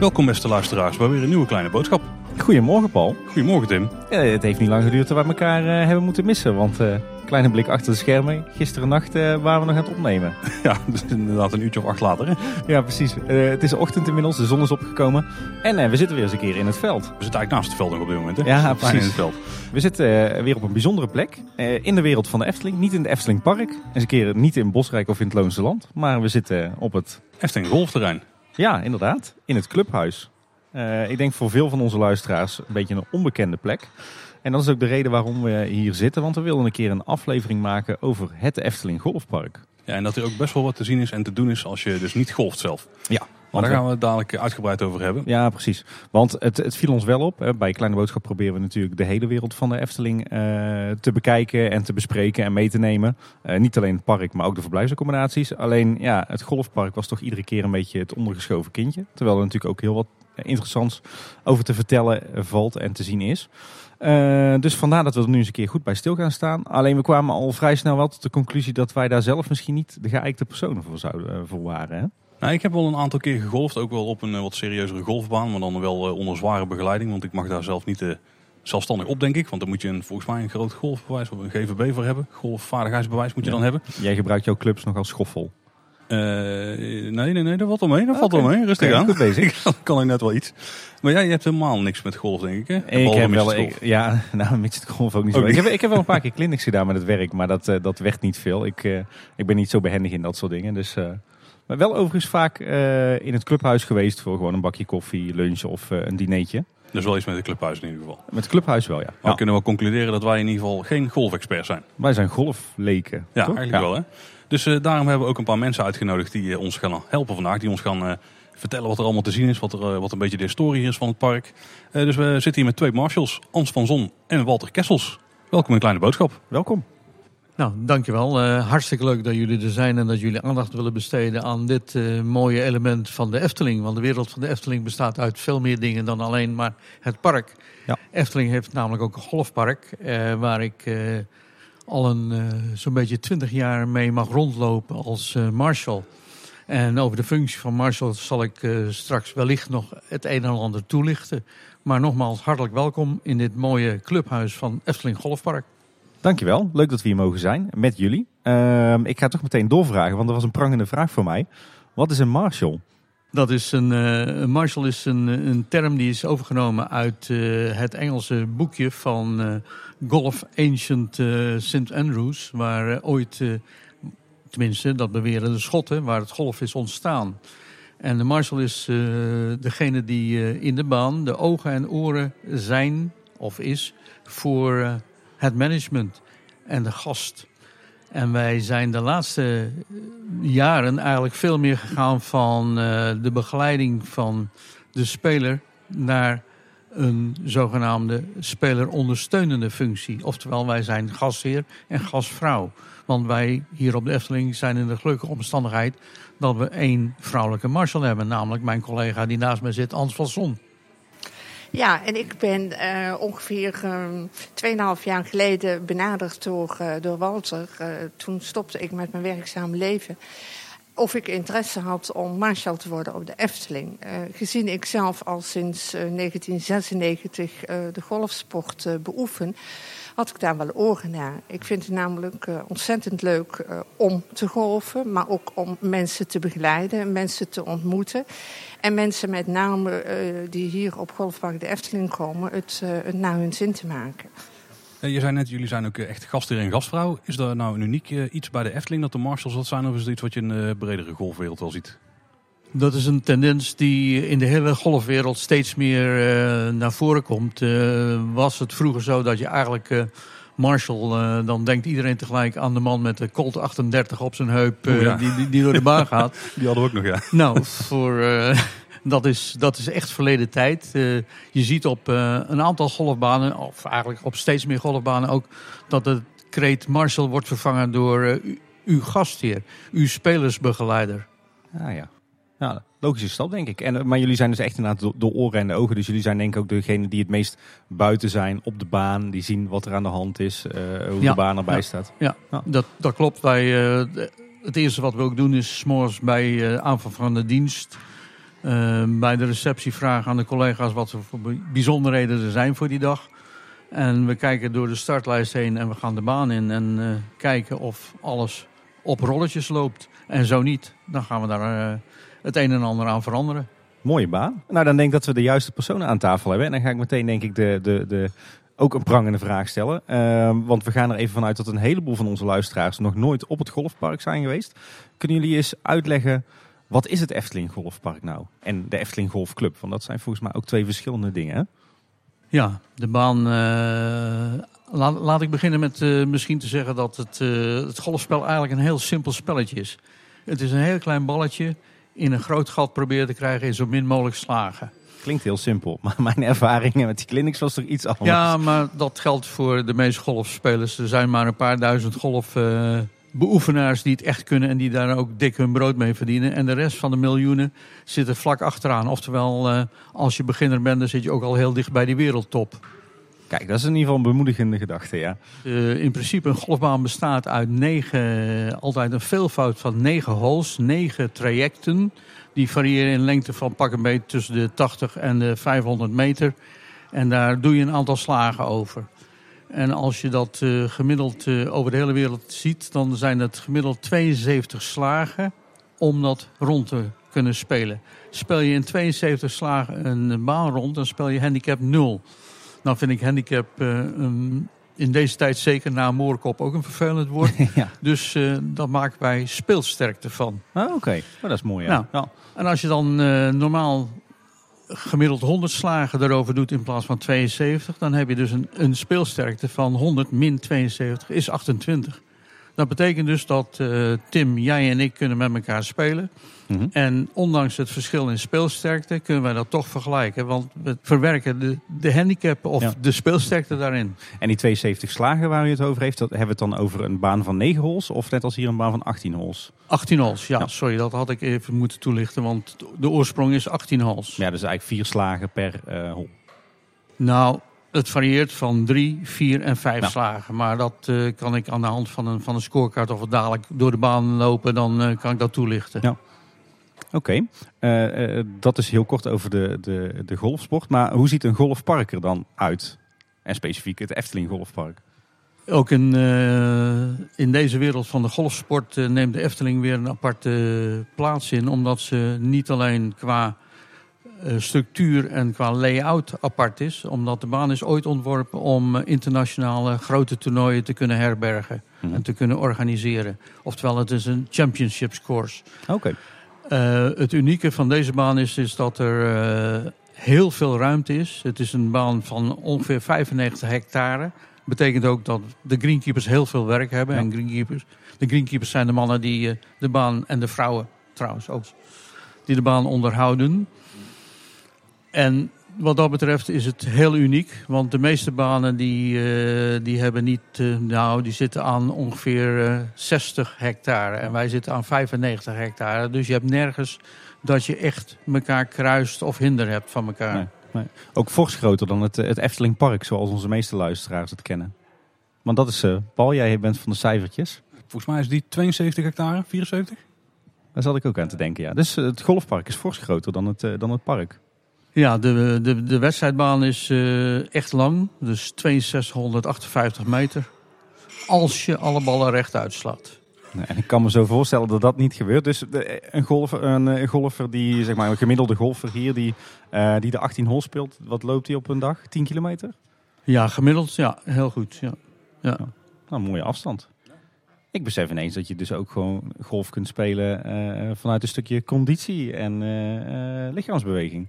Welkom beste luisteraars bij weer een nieuwe kleine boodschap. Goedemorgen Paul. Goedemorgen Tim. Ja, het heeft niet lang geduurd dat we elkaar uh, hebben moeten missen. Want uh, kleine blik achter de schermen. Gisteren nacht uh, waren we nog aan het opnemen. Ja, dus inderdaad een uurtje of acht later. Hè? Ja, precies. het is ochtend inmiddels, de zon is opgekomen. En we zitten weer eens een keer in het veld. We zitten eigenlijk naast het veld nog op dit moment. Hè? Ja, precies. in het veld. We zitten weer op een bijzondere plek. in de wereld van de Efteling. Niet in het Efteling Park. Eens een keer niet in Bosrijk of in het Loonse Land. Maar we zitten op het... Efteling Golfterrein. Ja, inderdaad. In het clubhuis. Uh, ik denk voor veel van onze luisteraars een beetje een onbekende plek. En dat is ook de reden waarom we hier zitten. Want we wilden een keer een aflevering maken over het Efteling Golfpark. Ja, en dat er ook best wel wat te zien is en te doen is als je dus niet golft zelf. Ja. Maar daar gaan we het dadelijk uitgebreid over hebben. Ja, precies. Want het, het viel ons wel op. Hè. Bij Kleine Boodschap proberen we natuurlijk de hele wereld van de Efteling uh, te bekijken en te bespreken en mee te nemen. Uh, niet alleen het park, maar ook de verblijfsaccommodaties. Alleen ja, het golfpark was toch iedere keer een beetje het ondergeschoven kindje. Terwijl er natuurlijk ook heel wat interessants over te vertellen valt en te zien is. Uh, dus vandaar dat we er nu eens een keer goed bij stil gaan staan. Alleen we kwamen al vrij snel wel tot de conclusie dat wij daar zelf misschien niet de geëikte personen voor, zouden, voor waren. Hè? Nou, ik heb wel een aantal keer gegolfd, ook wel op een wat serieuzere golfbaan, maar dan wel onder zware begeleiding, want ik mag daar zelf niet zelfstandig op, denk ik. Want dan moet je een, volgens mij een groot golfbewijs of een GVB voor hebben. Golfvaardigheidsbewijs moet je dan hebben. Jij gebruikt jouw clubs nog als schoffel. Uh, nee, nee, nee, dat valt mee. Dat valt mee. Rustig aan. Goed bezig. Dan kan ik net wel iets. Maar jij, je hebt helemaal niks met golf, denk ik. Hè? Ik heb wel, ik, ja, nou, golf ook niet zo. Ik, heb, ik heb wel een paar keer clinics gedaan met het werk, maar dat, uh, dat werd niet veel. Ik, uh, ik ben niet zo behendig in dat soort dingen. Dus, maar wel overigens vaak in het clubhuis geweest voor gewoon een bakje koffie, lunch of een dinertje. Dus wel iets met het clubhuis in ieder geval. Met het clubhuis wel, ja. Maar ja. we kunnen wel concluderen dat wij in ieder geval geen golfexperts zijn. Wij zijn golfleken. Ja, toch? eigenlijk ja. wel hè. Dus uh, daarom hebben we ook een paar mensen uitgenodigd die uh, ons gaan helpen vandaag. Die ons gaan uh, vertellen wat er allemaal te zien is. Wat, er, wat een beetje de historie is van het park. dus we zitten hier met twee marshals. Ans van Zon en Walter Kessels. Welkom in Kleine Boodschap. Welkom. Nou, dankjewel. Uh, hartstikke leuk dat jullie er zijn en dat jullie aandacht willen besteden aan dit uh, mooie element van de Efteling. Want de wereld van de Efteling bestaat uit veel meer dingen dan alleen maar het park. Ja. Efteling heeft namelijk ook een golfpark uh, waar ik al een zo'n beetje twintig jaar mee mag rondlopen als marshal. En over de functie van marshal zal ik straks wellicht nog het een en ander toelichten. Maar nogmaals, hartelijk welkom in dit mooie clubhuis van Efteling Golfpark. Dankjewel, leuk dat we hier mogen zijn met jullie. Uh, ik ga toch meteen doorvragen, want er was een prangende vraag voor mij. Wat is een marshal? Dat is een, uh, een marshal is een, een term die is overgenomen uit uh, het Engelse boekje van uh, Golf Ancient St. Andrews, waar ooit, tenminste dat beweren de Schotten, waar het golf is ontstaan. En de marshal is degene die in de baan de ogen en oren zijn of is voor het management en de gast. En wij zijn de laatste jaren eigenlijk veel meer gegaan van uh, de begeleiding van de speler naar een zogenaamde spelerondersteunende functie. Oftewel, wij zijn gastheer en gastvrouw. Want wij hier op de Efteling zijn in de gelukkige omstandigheid dat we één vrouwelijke marshal hebben. Namelijk mijn collega die naast mij zit, Ans van Zon. Ja, en ik ben uh, ongeveer uh, 2,5 jaar geleden benaderd door, uh, door Walter. Uh, toen stopte ik met mijn werkzaam leven. Of ik interesse had om marshal te worden op de Efteling. gezien ik zelf al sinds 1996 de golfsport beoefen had ik daar wel oren naar. Ik vind het namelijk ontzettend leuk om te golven, maar ook om mensen te begeleiden, mensen te ontmoeten. En mensen met name uh, die hier op Golfpark de Efteling komen, het, het naar hun zin te maken. Je zei net, jullie zijn ook echt gastheer en gastvrouw. Is er nou een uniek iets bij de Efteling dat de marshals dat zijn? Of is het iets wat je in de bredere golfwereld wel ziet? Dat is een tendens die in de hele golfwereld steeds meer uh, naar voren komt. Uh, was het vroeger zo dat je eigenlijk uh, Marshall, dan denkt iedereen tegelijk aan de man met de Colt 38 op zijn heup oh, ja. die, die, die, door de baan gaat. Die hadden we ook nog, ja. Nou, voor, dat, is, dat is echt verleden tijd. je ziet op een aantal golfbanen, of eigenlijk op steeds meer golfbanen ook, dat de kreet Marshall wordt vervangen door uw gastheer, uw spelersbegeleider. Ah ja. Ja, logische stap denk ik. En, eh, maar jullie zijn dus echt inderdaad de, de oren en de ogen. Dus jullie zijn denk ik ook degene die het meest buiten zijn op de baan. Die zien wat er aan de hand is, eh, hoe Ja, de baan erbij ja. staat. Ja, Ja. Dat, dat klopt. Wij, eh, het eerste wat we ook doen is 's morgens bij eh, aanvang van de dienst... bij de receptie vragen aan de collega's wat er voor bij- bijzonderheden er zijn voor die dag. En we kijken door de startlijst heen en we gaan de baan in en kijken of alles op rolletjes loopt. En zo niet, dan gaan we daar het een en ander aan veranderen. Mooie baan. Nou, dan denk ik dat we de juiste personen aan tafel hebben. En dan ga ik meteen denk ik de, de, de, ook een prangende vraag stellen. Ehm, want we gaan er even vanuit dat een heleboel van onze luisteraars nog nooit op het golfpark zijn geweest. Kunnen jullie eens uitleggen, wat is het Efteling Golfpark nou? En de Efteling Golfclub? Want dat zijn volgens mij ook twee verschillende dingen. Hè? Ja, de baan. eh, laat, laat ik beginnen met eh, misschien te zeggen dat het, eh, het golfspel eigenlijk een heel simpel spelletje is. Het is een heel klein balletje in een groot gat proberen te krijgen in zo min mogelijk slagen. Klinkt heel simpel, maar mijn ervaringen met die clinics was toch iets anders. Ja, maar dat geldt voor de meeste golfspelers. Er zijn maar een paar duizend golfbeoefenaars die het echt kunnen en die daar ook dik hun brood mee verdienen. En de rest van de miljoenen zitten vlak achteraan. Oftewel, eh, als je beginner bent, dan zit je ook al heel dicht bij die wereldtop. Kijk, dat is in ieder geval een bemoedigende gedachte, ja. Eh, in principe een golfbaan bestaat uit negen, altijd een veelvoud van negen holes, negen trajecten. Die variëren in lengte van pak een beetje tussen de 80 en de 500 meter. En daar doe je een aantal slagen over. En als je dat eh, gemiddeld eh, over de hele wereld ziet, dan zijn het gemiddeld 72 slagen om dat rond te kunnen spelen. Speel je in 72 slagen een baan rond, dan speel je handicap 0. Nou vind ik handicap eh, in deze tijd zeker na moorkop ook een vervelend woord. ja. Dus eh daar maken wij speelsterkte van. Ah, Oké, Maar dat is mooi, ja. Nou. ja. En als je dan eh, normaal gemiddeld 100 slagen erover doet in plaats van 72, dan heb je dus een, een speelsterkte van 100 min 72 is 28. Dat betekent dus dat eh, Tim, jij en ik kunnen met elkaar spelen. Mhm. En ondanks het verschil in speelsterkte kunnen wij dat toch vergelijken. Want we verwerken de, de handicap of Ja. de speelsterkte daarin. En die 72 slagen waar u het over heeft, dat hebben we het dan over een baan van 9 holes of net als hier een baan van 18 holes? 18 holes, ja, Ja. sorry, dat had ik even moeten toelichten. Want de oorsprong is 18 holes. Ja, dus eigenlijk vier slagen per eh hole. Nou, het varieert van drie, vier en vijf Ja. slagen. Maar dat eh, kan ik aan de hand van een, van een scorekaart of we dadelijk door de baan lopen, dan eh, kan ik dat toelichten. Ja. Oké, Eh, dat is heel kort over de, de, de golfsport. Maar hoe ziet een golfpark er dan uit? En specifiek het Efteling Golfpark. Ook in, in deze wereld van de golfsport neemt de Efteling weer een aparte plaats in. Omdat ze niet alleen qua structuur en qua layout apart is. Omdat de baan is ooit ontworpen om eh, internationale grote toernooien te kunnen herbergen. Mhm. En te kunnen organiseren. Oftewel, het is een championships course. Oké, Eh, het unieke van deze baan is, is dat er eh, heel veel ruimte is. Het is een baan van ongeveer 95 hectare. Betekent ook dat de greenkeepers heel veel werk hebben. Ja. En greenkeepers, de greenkeepers zijn de mannen die eh, de baan, en de vrouwen trouwens ook, die de baan onderhouden. En wat dat betreft is het heel uniek. Want de meeste banen die, eh, die hebben niet, eh, nou, die zitten aan ongeveer eh, 60 hectare. En wij zitten aan 95 hectare. Dus je hebt nergens dat je echt elkaar kruist of hinder hebt van elkaar. Nee. ook fors groter dan het, het Efteling Park, zoals onze meeste luisteraars het kennen. Want dat is, Paul, jij bent van de cijfertjes. Volgens mij is die 72 hectare, 74? Daar zat ik ook aan te denken, ja. Dus het golfpark is fors groter dan het, dan het park. Ja, de, de, de wedstrijdbaan is eh, echt lang. Dus 6258 meter. Als je alle ballen recht uitslaat. En ik kan me zo voorstellen dat dat niet gebeurt. Dus de- een, golfer, een, eh, golfer die, zeg maar, een gemiddelde golfer hier, die, eh, die de 18 hol speelt, wat loopt hij op een dag? 10 kilometer? Ja, gemiddeld, ja, heel goed. Ja. Ja. Nou, een mooie afstand. Ik besef ineens dat je dus ook gewoon golf kunt spelen eh, vanuit een stukje conditie en eh, eh, lichaamsbeweging.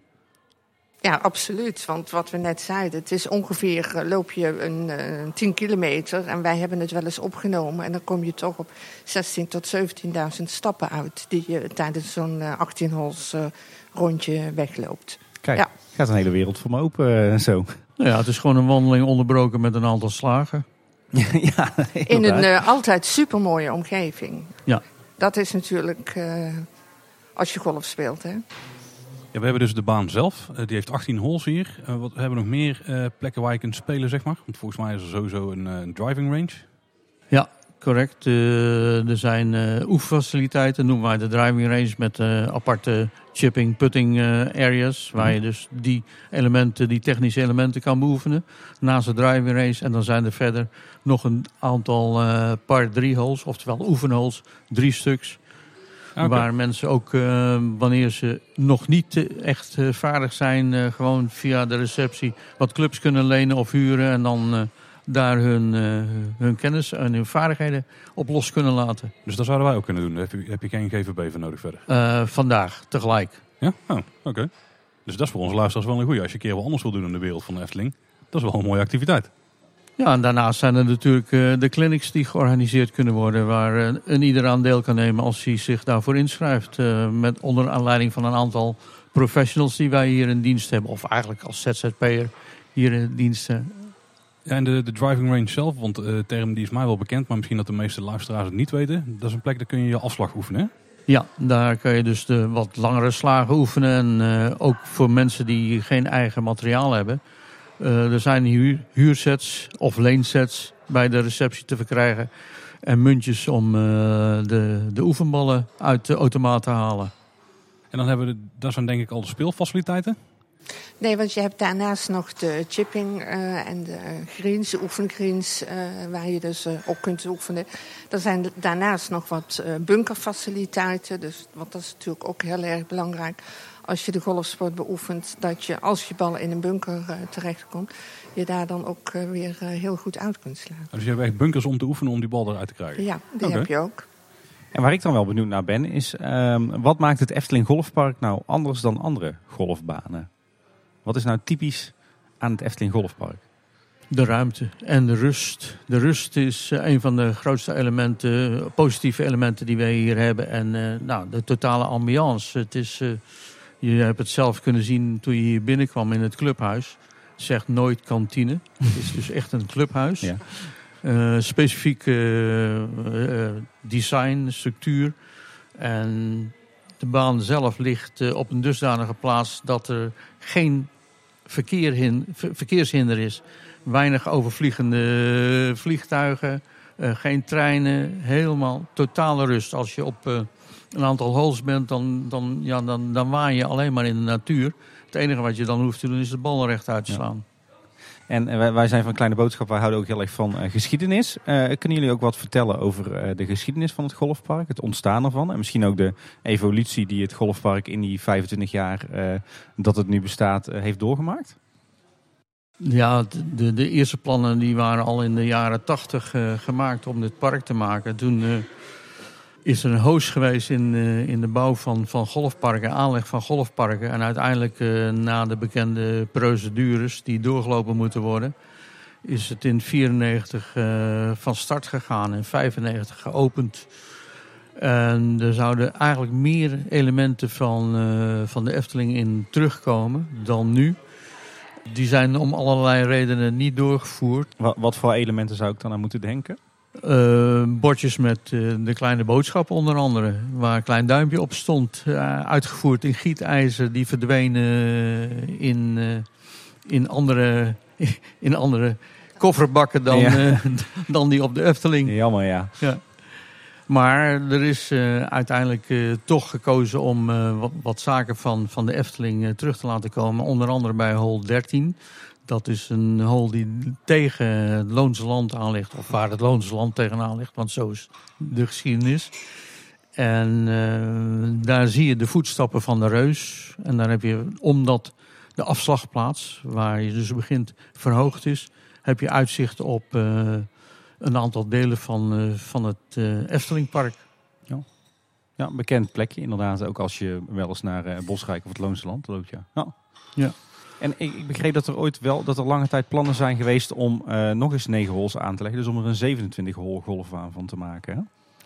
Ja, absoluut. Want wat we net zeiden, het is ongeveer, eh, loop je een eh, 10 kilometer. En wij hebben het wel eens opgenomen. En dan kom je toch op 16.000 tot 17.000 stappen uit. Die je tijdens zo'n eh, 18 holes eh, rondje wegloopt. Kijk, Ja. gaat een hele wereld voor me open eh, zo. Nou ja, het is gewoon een wandeling onderbroken met een aantal slagen. ja, In een eh, altijd supermooie omgeving. Ja. Dat is natuurlijk eh, als je golf speelt. Hè? Ja, we hebben dus de baan zelf. Eh, die heeft 18 holes hier. Uh, wat, we hebben nog meer uh, plekken waar je kunt spelen, zeg maar. Want volgens mij is er sowieso een, een driving range. Ja, correct. er zijn oefenfaciliteiten, noemen wij de driving range, met aparte chipping, putting areas. Waar je dus die elementen, die technische elementen kan beoefenen. Naast de driving range. En dan zijn er verder nog een aantal par 3 holes, oftewel oefenholes, drie stuks. Okay. Waar mensen ook, uh, wanneer ze nog niet uh, echt uh, vaardig zijn, gewoon via de receptie wat clubs kunnen lenen of huren. En dan daar hun, hun kennis en hun vaardigheden op los kunnen laten. Dus dat zouden wij ook kunnen doen. Heb je, heb je geen GVB voor nodig verder? vandaag, tegelijk. Ja? Oh, oké. Dus dat is voor onze luisteraars wel een goede. Als je een keer wat anders wil doen in de wereld van de Efteling. Dat is wel een mooie activiteit. Ja, en daarnaast zijn er natuurlijk uh, de clinics die georganiseerd kunnen worden, waar uh, een ieder aan deel kan nemen als hij zich daarvoor inschrijft. Uh, met onder aanleiding van een aantal professionals die wij hier in dienst hebben, of eigenlijk als ZZP'er hier in dienst. Ja, en de, de driving range zelf, want de term die is mij wel bekend, maar misschien dat de meeste luisteraars het niet weten. Dat is een plek, daar kun je je afslag oefenen, hè? Ja, daar kun je dus de wat langere slagen oefenen. En ook voor mensen die geen eigen materiaal hebben er zijn huur, huursets of leensets bij de receptie te verkrijgen. En muntjes om uh, de, de oefenballen uit de automaat te halen. En dan hebben we, de, dat zijn denk ik al de speelfaciliteiten? Nee, want je hebt daarnaast nog de chipping uh, en de greens, de oefengreens, waar je dus op kunt oefenen. Er zijn daarnaast nog wat bunkerfaciliteiten, dus, want dat is natuurlijk ook heel erg belangrijk als je de golfsport beoefent, dat je als je bal in een bunker uh, terechtkomt, je daar dan ook uh, weer uh, heel goed uit kunt slaan. Dus je hebt echt bunkers om te oefenen om die bal eruit te krijgen? Ja, die okay. heb je ook. En waar ik dan wel benieuwd naar ben, is um, wat maakt het Efteling Golfpark nou anders dan andere golfbanen? Wat is nou typisch aan het Efteling Golfpark? De ruimte en de rust. De rust is een van de grootste elementen, positieve elementen die wij hier hebben. En uh, nou, de totale ambiance. Het is uh, je hebt het zelf kunnen zien toen je hier binnenkwam in het clubhuis. Het zegt nooit kantine. Het is dus echt een clubhuis. Ja. Uh, specifiek uh, uh, design, structuur. En de baan zelf ligt op een dusdanige plaats dat er geen verkeer hin, verkeershinder is. Weinig overvliegende vliegtuigen, geen treinen. Helemaal totale rust. Als je op een aantal holes bent, dan, dan, ja, dan, dan waai je alleen maar in de natuur. Het enige wat je dan hoeft te doen is de bal recht uit te slaan. En wij, wij, zijn van Kleine Boodschap, wij houden ook heel erg van uh, geschiedenis. Uh, kunnen jullie ook wat vertellen over uh, de geschiedenis van het golfpark, het ontstaan ervan? En misschien ook de evolutie die het golfpark in die 25 jaar dat het nu bestaat heeft doorgemaakt? Ja, de, de eerste plannen die waren al in de jaren 80 gemaakt om dit park te maken. Toen is er een hoos geweest in, uh, in de bouw van, van golfparken, aanleg van golfparken. En uiteindelijk, uh, na de bekende procedures die doorgelopen moeten worden, is het in 94 uh, eh, van start gegaan en 95 geopend. En er zouden eigenlijk meer elementen van, van de Efteling in terugkomen dan nu. Die zijn om allerlei redenen niet doorgevoerd. Wat, wat voor elementen zou ik dan aan moeten denken? Uh, bordjes met uh, de kleine boodschap onder andere. Waar een klein duimpje op stond. Uh, uitgevoerd in gietijzer. Die verdwenen in, in, andere, in andere kofferbakken dan, ja. dan die op de Efteling. Jammer, ja. ja. Maar er is uiteindelijk toch gekozen om wat, wat, zaken van, van de Efteling terug te laten komen. Onder andere bij hol 13. Dat is een hol die tegen het Loonse Land aan ligt. Of waar het Loonse Land tegenaan ligt. Want zo is de geschiedenis. En uh, daar zie je de voetstappen van de reus. En daar heb je, omdat de afslagplaats, waar je dus begint, verhoogd is, heb je uitzicht op uh, een aantal delen van, uh, van het Eftelingpark. Ja. ja, bekend plekje inderdaad. Ook als je wel eens naar Bosrijk of het Loonse Land loopt. Ja. ja. ja. En ik, ik, begreep dat er ooit wel, dat er lange tijd plannen zijn geweest om uh, nog eens 9 holes aan te leggen. Dus om er een 27 hole golfbaan van te maken. Hè?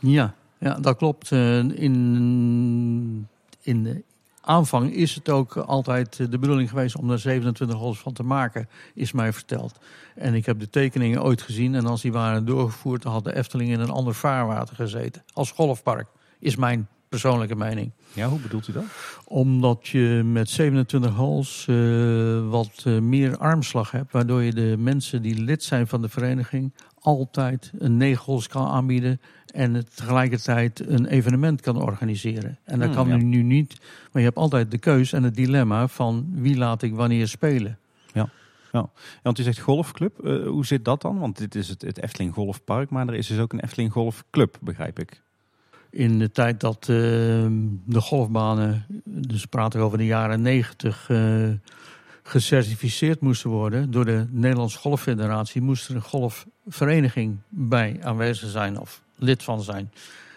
Ja, ja, dat klopt. Uh, in, in de aanvang is het ook altijd de bedoeling geweest om er 27 holes van te maken, is mij verteld. En ik heb de tekeningen ooit gezien en als die waren doorgevoerd, dan had de Efteling in een ander vaarwater gezeten. Als golfpark, is mijn persoonlijke mening. Ja, hoe bedoelt u dat? Omdat je met 27 holes uh, wat uh, meer armslag hebt. Waardoor je de mensen die lid zijn van de vereniging altijd een 9 holes kan aanbieden. En tegelijkertijd een evenement kan organiseren. En dat Hmm, kan ja. nu niet. Maar je hebt altijd de keus en het dilemma van wie laat ik wanneer spelen. Ja, want u zegt golfclub. Eh, hoe zit dat dan? Want dit is het, het Efteling Golfpark, maar er is dus ook een Efteling Golfclub, begrijp ik. In de tijd dat eh, de golfbanen, dus praten we over de jaren 90, eh, gecertificeerd moesten worden door de Nederlandse Golffederatie, moest er een golfvereniging bij aanwezig zijn of lid van zijn.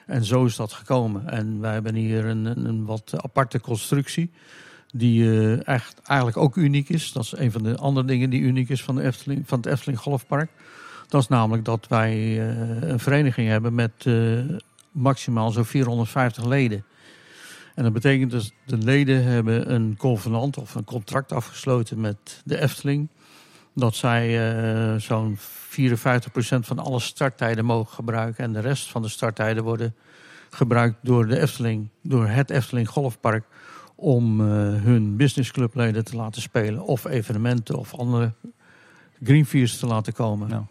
En zo is dat gekomen. En wij hebben hier een, een, wat aparte constructie. Die eh, echt eigenlijk ook uniek is. Dat is een van de andere dingen die uniek is van, de van het Efteling Golfpark. Dat is namelijk dat wij een vereniging hebben met maximaal zo'n 450 leden. En dat betekent dus de leden hebben een convenant of een contract afgesloten met de Efteling. Dat zij eh, zo'n 54% van alle starttijden mogen gebruiken. En de rest van de starttijden worden gebruikt door de Efteling, door het Efteling Golfpark. Om eh, hun businessclubleden te laten spelen. Of evenementen of andere greenfeers te laten komen. Ja.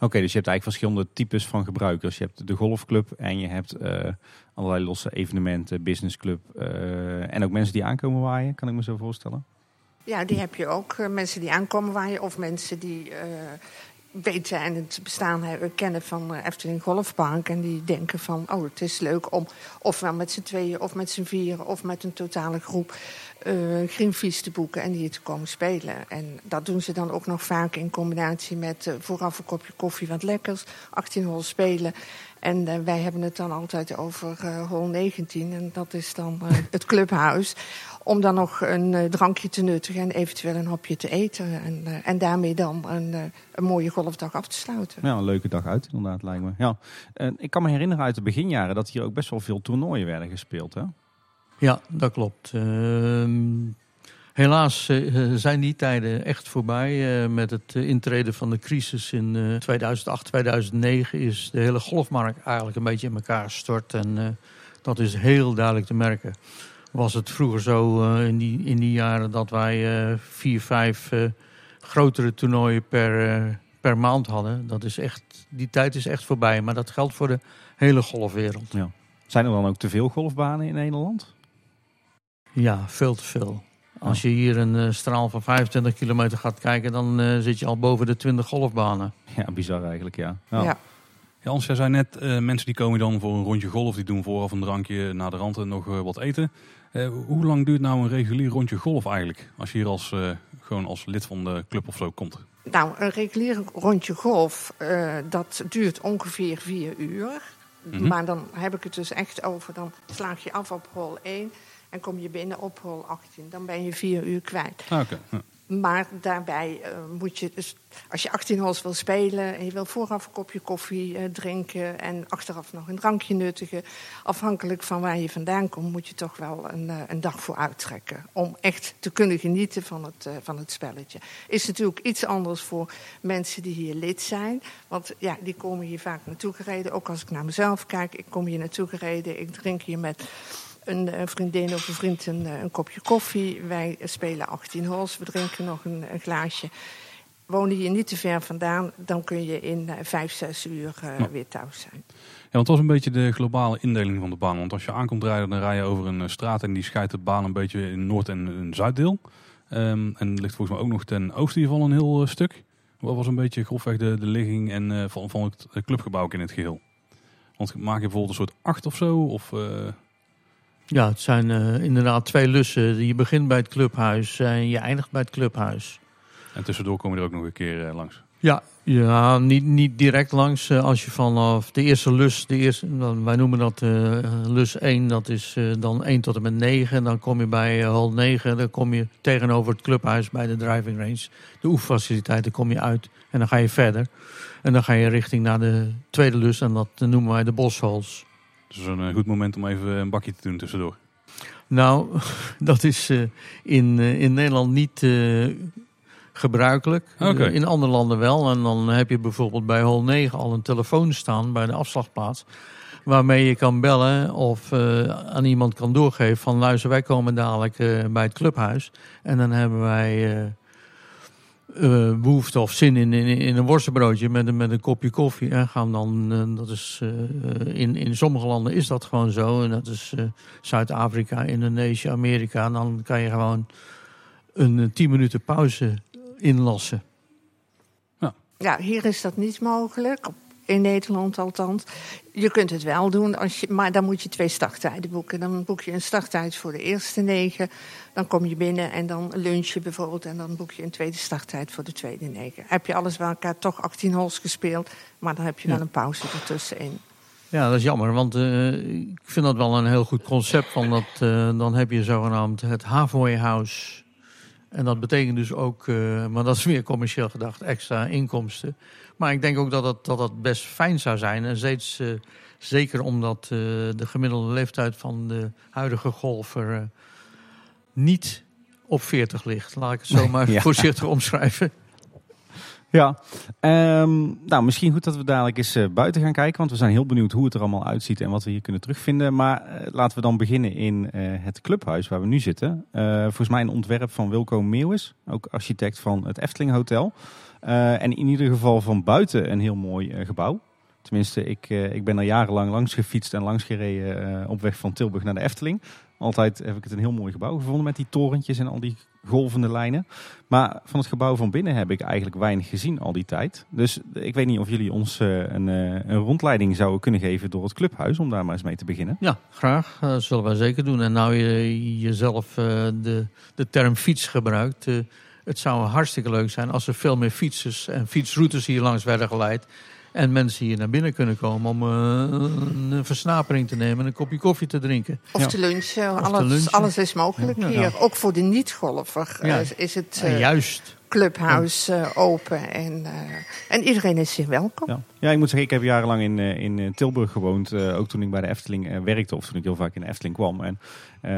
Oké, dus je hebt eigenlijk verschillende types van gebruikers. Je hebt de golfclub en je hebt eh, allerlei losse evenementen, businessclub. eh, en ook mensen die aankomen waaien, kan ik me zo voorstellen. Ja, die heb je ook. eh, mensen die aankomen waaien of mensen die weten en het bestaan kennen van eh, Efteling Golfpark. En die denken van, oh, het is leuk om ofwel met z'n tweeën of met z'n vieren of met een totale groep greenfees te boeken en hier te komen spelen. En dat doen ze dan ook nog vaak in combinatie met eh, vooraf een kopje koffie, wat lekkers, 18 hol spelen. En eh, wij hebben het dan altijd over eh hol 19 en dat is dan eh, het clubhuis. Om dan nog een eh, drankje te nuttigen en eventueel een hapje te eten. En, en daarmee dan een, een mooie golfdag af te sluiten. Ja, een leuke dag uit inderdaad, lijkt me. Ja. En ik kan me herinneren uit de beginjaren dat hier ook best wel veel toernooien werden gespeeld. Hè? Ja, dat klopt. Helaas eh, zijn die tijden echt voorbij. Eh, met het eh, intreden van de crisis in eh, 2008, 2009 is de hele golfmarkt eigenlijk een beetje in elkaar gestort. En eh, dat is heel duidelijk te merken. Was het vroeger zo eh, in, die, in die jaren dat wij eh, vier, vijf eh, grotere toernooien per, eh, per maand hadden. Dat is echt, die tijd is echt voorbij. Maar dat geldt voor de hele golfwereld. Zijn er dan ook te veel golfbanen in Nederland? Ja, veel te veel. Als je hier een eh, straal van 25 kilometer gaat kijken, dan eh, zit je al boven de 20 golfbanen. Ja, bizar eigenlijk, ja. Ja. Ja. Ja, Hans, jij zei net, eh, mensen die komen dan voor een rondje golf, die doen vooraf een drankje, na de rand en nog wat eten. Hoe lang duurt nou een regulier rondje golf eigenlijk? Als je hier als, eh, gewoon als lid van de club of zo komt. Nou, een regulier rondje golf, eh, dat duurt ongeveer vier uur. Mhm. Maar dan heb ik het dus echt over, dan slaag je af op hol 1 en kom je binnen op hol 18. Dan ben je vier uur kwijt. Ah. Ja. Maar daarbij eh, moet je dus, als je 18 holes wil spelen en je wil vooraf een kopje koffie eh, drinken en achteraf nog een drankje nuttigen, afhankelijk van waar je vandaan komt, moet je toch wel een, eh, een dag voor uittrekken. Om echt te kunnen genieten van het, van het spelletje. Is natuurlijk iets anders voor mensen die hier lid zijn. Want ja, die komen hier vaak naartoe gereden. Ook als ik naar mezelf kijk, ik kom hier naartoe gereden, ik drink hier met een eh, vriendin of een vriend een, eh, een kopje koffie. Wij spelen 18 holes, we drinken nog een, een glaasje. Wonen hier niet te ver vandaan, dan kun je in eh, vijf, zes uur Ja. weer thuis zijn. Ja, want dat is een beetje de globale indeling van de baan. Want als je aankomt rijden, dan rij je over een straat en die scheidt de baan een beetje in Noord- en een Zuiddeel. Ehm, en ligt volgens mij ook nog ten oosten hiervan een heel stuk. Wat was een beetje grofweg de, de ligging en, van, van het clubgebouw in het geheel? Want maak je bijvoorbeeld een soort acht of zo? Of, Ja, het zijn eh, inderdaad twee lussen. Je begint bij het clubhuis en je eindigt bij het clubhuis. en tussendoor kom je er ook nog een keer eh, langs. Ja, ja niet, niet direct langs. eh, als je vanaf de eerste lus, de eerste, wij noemen dat lus 1, dat is dan 1 tot en met 9. Dan kom je bij hal 9, dan kom je tegenover het clubhuis bij de driving range. De oefenfaciliteiten kom je uit en dan ga je verder. En dan ga je richting naar de tweede lus en dat noemen wij de bosholes. Dus een eh, goed moment om even een bakje te doen tussendoor. Nou, dat is eh, in, eh, in Nederland niet, gebruikelijk. In andere landen wel. En dan heb je bijvoorbeeld bij hol 9 al een telefoon staan bij de afslagplaats. Waarmee je kan bellen of aan iemand kan doorgeven van luister, wij komen dadelijk bij het clubhuis. En dan hebben wij eh, behoefte of zin in, in, in een worstenbroodje met, een- met een kopje koffie. En gaan dan, eh, dat is, eh, in, in sommige landen is dat gewoon zo. En dat is eh, Zuid-Afrika, Indonesië, Amerika. En dan kan je gewoon een eh, 10 minuten pauze inlassen. Ja, hier is dat niet mogelijk. In Nederland althans. Je kunt het wel doen, als je, maar dan moet je twee starttijden boeken. Dan boek je een starttijd voor de eerste negen. Dan kom je binnen en dan lunch je bijvoorbeeld. En dan boek je een tweede starttijd voor de tweede negen. Heb je alles bij elkaar toch 18 holes gespeeld. Maar dan heb je Ja. wel een pauze ertussenin. Ja, dat is jammer, want eh, ik vind dat wel een heel goed concept. Van dat, eh, dan heb je zogenaamd het Havoy House. En dat betekent dus ook, eh, maar dat is weer commercieel gedacht, extra inkomsten. Maar ik denk ook dat dat, dat, dat best fijn zou zijn. En steeds, eh, zeker omdat eh, de gemiddelde leeftijd van de huidige golfer niet op 40 ligt. Laat ik het zo maar ja. voorzichtig omschrijven. Ja, Ehm, nou misschien goed dat we dadelijk eens eh, buiten gaan kijken. Want we zijn heel benieuwd hoe het er allemaal uitziet en wat we hier kunnen terugvinden. Maar eh, laten we dan beginnen in eh, het clubhuis waar we nu zitten. Volgens mij een ontwerp van Wilco Meeuwis, ook architect van het Efteling Hotel. En in ieder geval van buiten een heel mooi gebouw. Tenminste, ik, ik ben er jarenlang langs gefietst en langs gereden op weg van Tilburg naar de Efteling. Altijd heb ik het een heel mooi gebouw gevonden met die torentjes en al die golvende lijnen. Maar van het gebouw van binnen heb ik eigenlijk weinig gezien al die tijd. Dus ik weet niet of jullie ons eh, een, eh, een rondleiding zouden kunnen geven door het clubhuis. Om daar maar eens mee te beginnen. Ja, graag. Eh, Dat zullen wij zeker doen. En nou je jezelf de, de term fiets gebruikt. het zou hartstikke leuk zijn als er veel meer fietsers en fietsroutes hier langs werden geleid. En mensen hier naar binnen kunnen komen om eh, een versnapering te nemen en een kopje koffie te drinken. Of Ja. te lunchen. Of te alles, lunchen. alles is mogelijk Ja. hier. Ook voor de niet-golfer eh, is het eh, juist. Clubhuis eh, open. En, eh, en iedereen is hier welkom. Ja. ja, ik moet zeggen, ik heb jarenlang in, eh, in Tilburg gewoond. ook toen ik bij de Efteling werkte of toen ik heel vaak in de Efteling kwam. En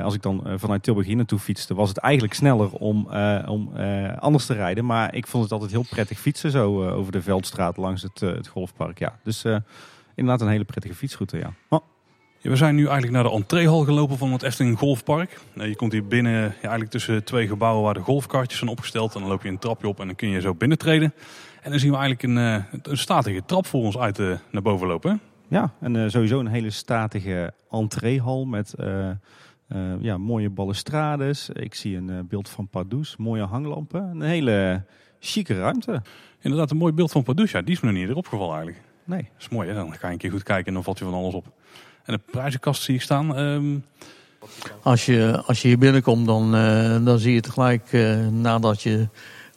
als ik dan vanuit Tilburg hier naartoe fietste, was het eigenlijk sneller om, om anders te rijden. Maar ik vond het altijd heel prettig fietsen zo over de Veldstraat langs het, het golfpark. Ja. Dus inderdaad een hele prettige fietsroute, Ja, we zijn nu eigenlijk naar de entreehal gelopen van het Efteling Golfpark. Eh, Je komt hier binnen ja, eigenlijk tussen twee gebouwen waar de golfkartjes zijn opgesteld. En dan loop je een trapje op en dan kun je zo binnentreden. En dan zien we eigenlijk een, eh, een statige trap voor ons uit eh, naar boven lopen. Ja, en sowieso een hele statige entreehal met ja, mooie balustrades. Ik zie een beeld van Pardoes, mooie hanglampen. Een hele chique ruimte. Inderdaad, een mooi beeld van Padusha. Die is me nog niet eerder opgevallen eigenlijk. Nee. Dat is mooi hè, dan ga je een keer goed kijken en dan valt je van alles op. En de prijzenkast zie ik staan. Ehm, Als je, als je hier binnenkomt, dan, eh, dan zie je tegelijk eh, nadat je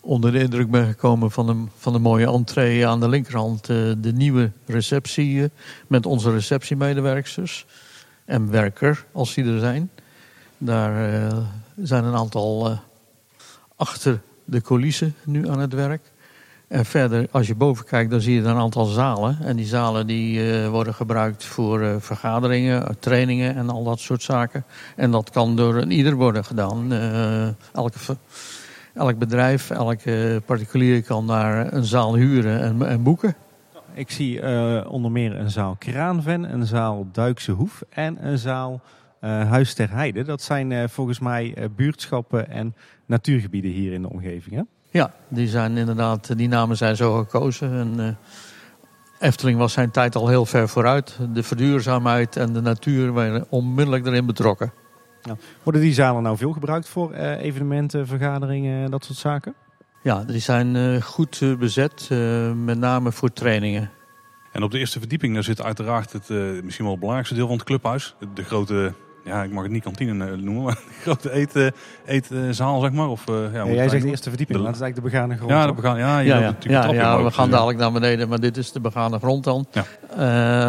onder de indruk bent gekomen van de, van de mooie entree aan de linkerhand eh, de nieuwe receptie met onze receptiemedewerksters en werker als die er zijn. Daar zijn een aantal achter de coulissen nu aan het werk. En verder, als je boven kijkt, dan zie je een aantal zalen. En die zalen die, eh, worden gebruikt voor eh, vergaderingen, trainingen en al dat soort zaken. En dat kan door een ieder worden gedaan. Eh, elke, elk bedrijf, elke particulier kan daar een zaal huren en, en boeken. Ik zie onder meer een zaal Kraanven, een zaal Duikse Hoef en een zaal Huis ter Heide. Dat zijn volgens mij buurtschappen en natuurgebieden hier in de omgeving. Hè? Ja, die, zijn inderdaad, die namen zijn zo gekozen. En, eh, Efteling was zijn tijd al heel ver vooruit. De verduurzaamheid en de natuur werden onmiddellijk erin betrokken. Worden die zalen nou veel gebruikt voor eh, evenementen, vergaderingen, dat soort zaken? Ja, die zijn eh, goed bezet, eh, met name voor trainingen. en op de eerste verdieping daar zit uiteraard het eh, misschien wel het belangrijkste deel van het clubhuis. De grote, ja ik mag het niet kantine eh, noemen, maar de grote eet, eetzaal zeg maar. Of, eh, ja, jij zegt de eerste verdieping, De- maar dat is eigenlijk de begane grond. Ja, dat begaan, ja, we gaan dus, eh, dadelijk naar beneden, maar dit is de begane grond dan. Ja.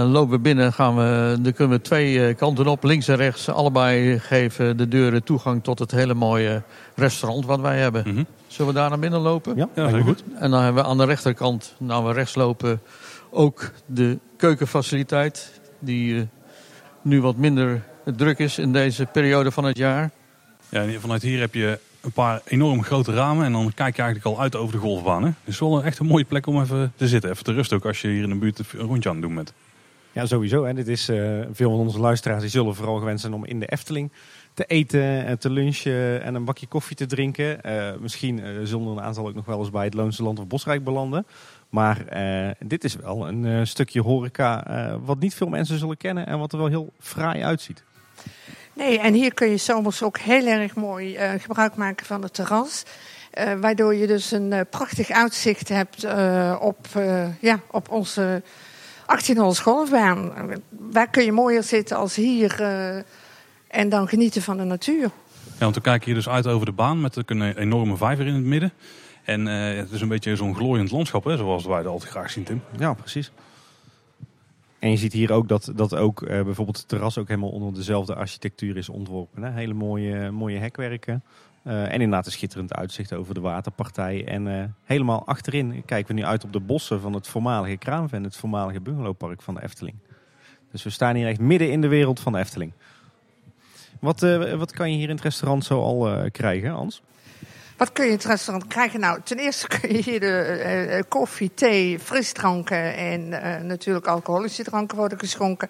Eh, lopen we binnen, gaan we, dan kunnen we twee eh, kanten op, links en rechts. Allebei geven de deuren toegang tot het hele mooie restaurant wat wij hebben. mhm. Zullen we daar naar binnen lopen? Ja, heel goed. En dan hebben we aan de rechterkant, nou we rechts lopen, ook de keukenfaciliteit. Die eh, nu wat minder druk is in deze periode van het jaar. Ja, en vanuit hier heb je een paar enorm grote ramen. En dan kijk je eigenlijk al uit over de golfbaan. Hè? Het is wel echt een mooie plek om even te zitten. Even te rusten ook als je hier in de buurt een rondje aan het doen bent. Ja, sowieso. Hè. Dit is, eh, veel van onze luisteraars die zullen vooral gewend zijn om in de Efteling te eten en te lunchen en een bakje koffie te drinken. Eh, misschien uh, zullen er een aantal ook nog wel eens bij het Loonse Land of Bosrijk belanden. Maar dit is wel een stukje horeca wat niet veel mensen zullen kennen en wat er wel heel fraai uitziet. Nee, en hier kun je zomers ook heel erg mooi gebruik maken van het terras. waardoor je dus een prachtig uitzicht hebt op, ja, op onze 18 holes golfbaan. Waar kun je mooier zitten als hier uh, en dan genieten van de natuur. Ja, want we kijken hier dus uit over de baan met een enorme vijver in het midden. En uh, het is een beetje zo'n glooiend landschap, hè, zoals wij dat altijd graag zien, Tim. Ja, precies. En je ziet hier ook dat, dat ook uh, bijvoorbeeld het terras ook helemaal onder dezelfde architectuur is ontworpen. Hè? Hele mooie, mooie hekwerken. Uh, en inderdaad een schitterend uitzicht over de waterpartij. En uh, helemaal achterin kijken we nu uit op de bossen van het voormalige Kraamven, het voormalige bungalowpark van de Efteling. Dus we staan hier echt midden in de wereld van de Efteling. Wat, wat kan je hier in het restaurant zo al krijgen, Hans? Wat kun je in het restaurant krijgen? Nou, ten eerste kun je hier de koffie, thee, frisdranken en natuurlijk alcoholische dranken worden geschonken.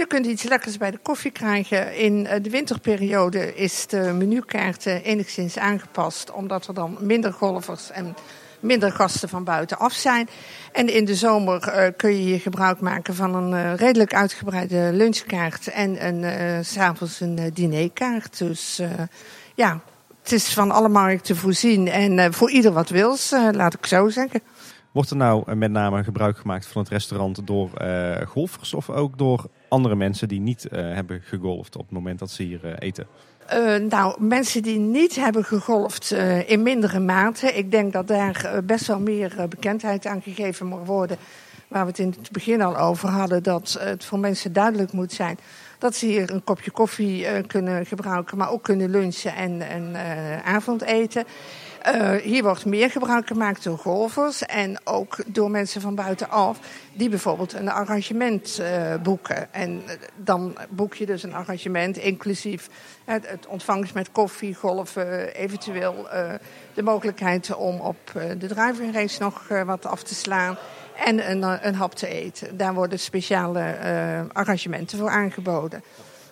Je kunt iets lekkers bij de koffie krijgen. In eh, de winterperiode is de menukaart enigszins aangepast, omdat er dan minder golfers en minder gasten van buitenaf zijn. En in de zomer kun je hier gebruik maken van een redelijk uitgebreide lunchkaart en een, uh, s'avonds een dinerkaart. Dus ja, het is van alle markten voorzien en voor ieder wat wils, laat ik zo zeggen. Wordt er nou met name gebruik gemaakt van het restaurant door golfers of ook door andere mensen die niet uh, hebben gegolfd op het moment dat ze hier uh, eten? Nou, mensen die niet hebben gegolfd in mindere mate. Ik denk dat daar best wel meer bekendheid aan gegeven moet worden. Waar we het in het begin al over hadden, dat het voor mensen duidelijk moet zijn dat ze hier een kopje koffie kunnen gebruiken, maar ook kunnen lunchen en, en avondeten. Uh, hier wordt meer gebruik gemaakt door golfers en ook door mensen van buitenaf die bijvoorbeeld een arrangement uh, boeken. En uh, dan boek je dus een arrangement inclusief het, het ontvangst met koffie, golven, eventueel de mogelijkheid om op de driving race nog wat af te slaan en een, een hap te eten. Daar worden speciale arrangementen voor aangeboden.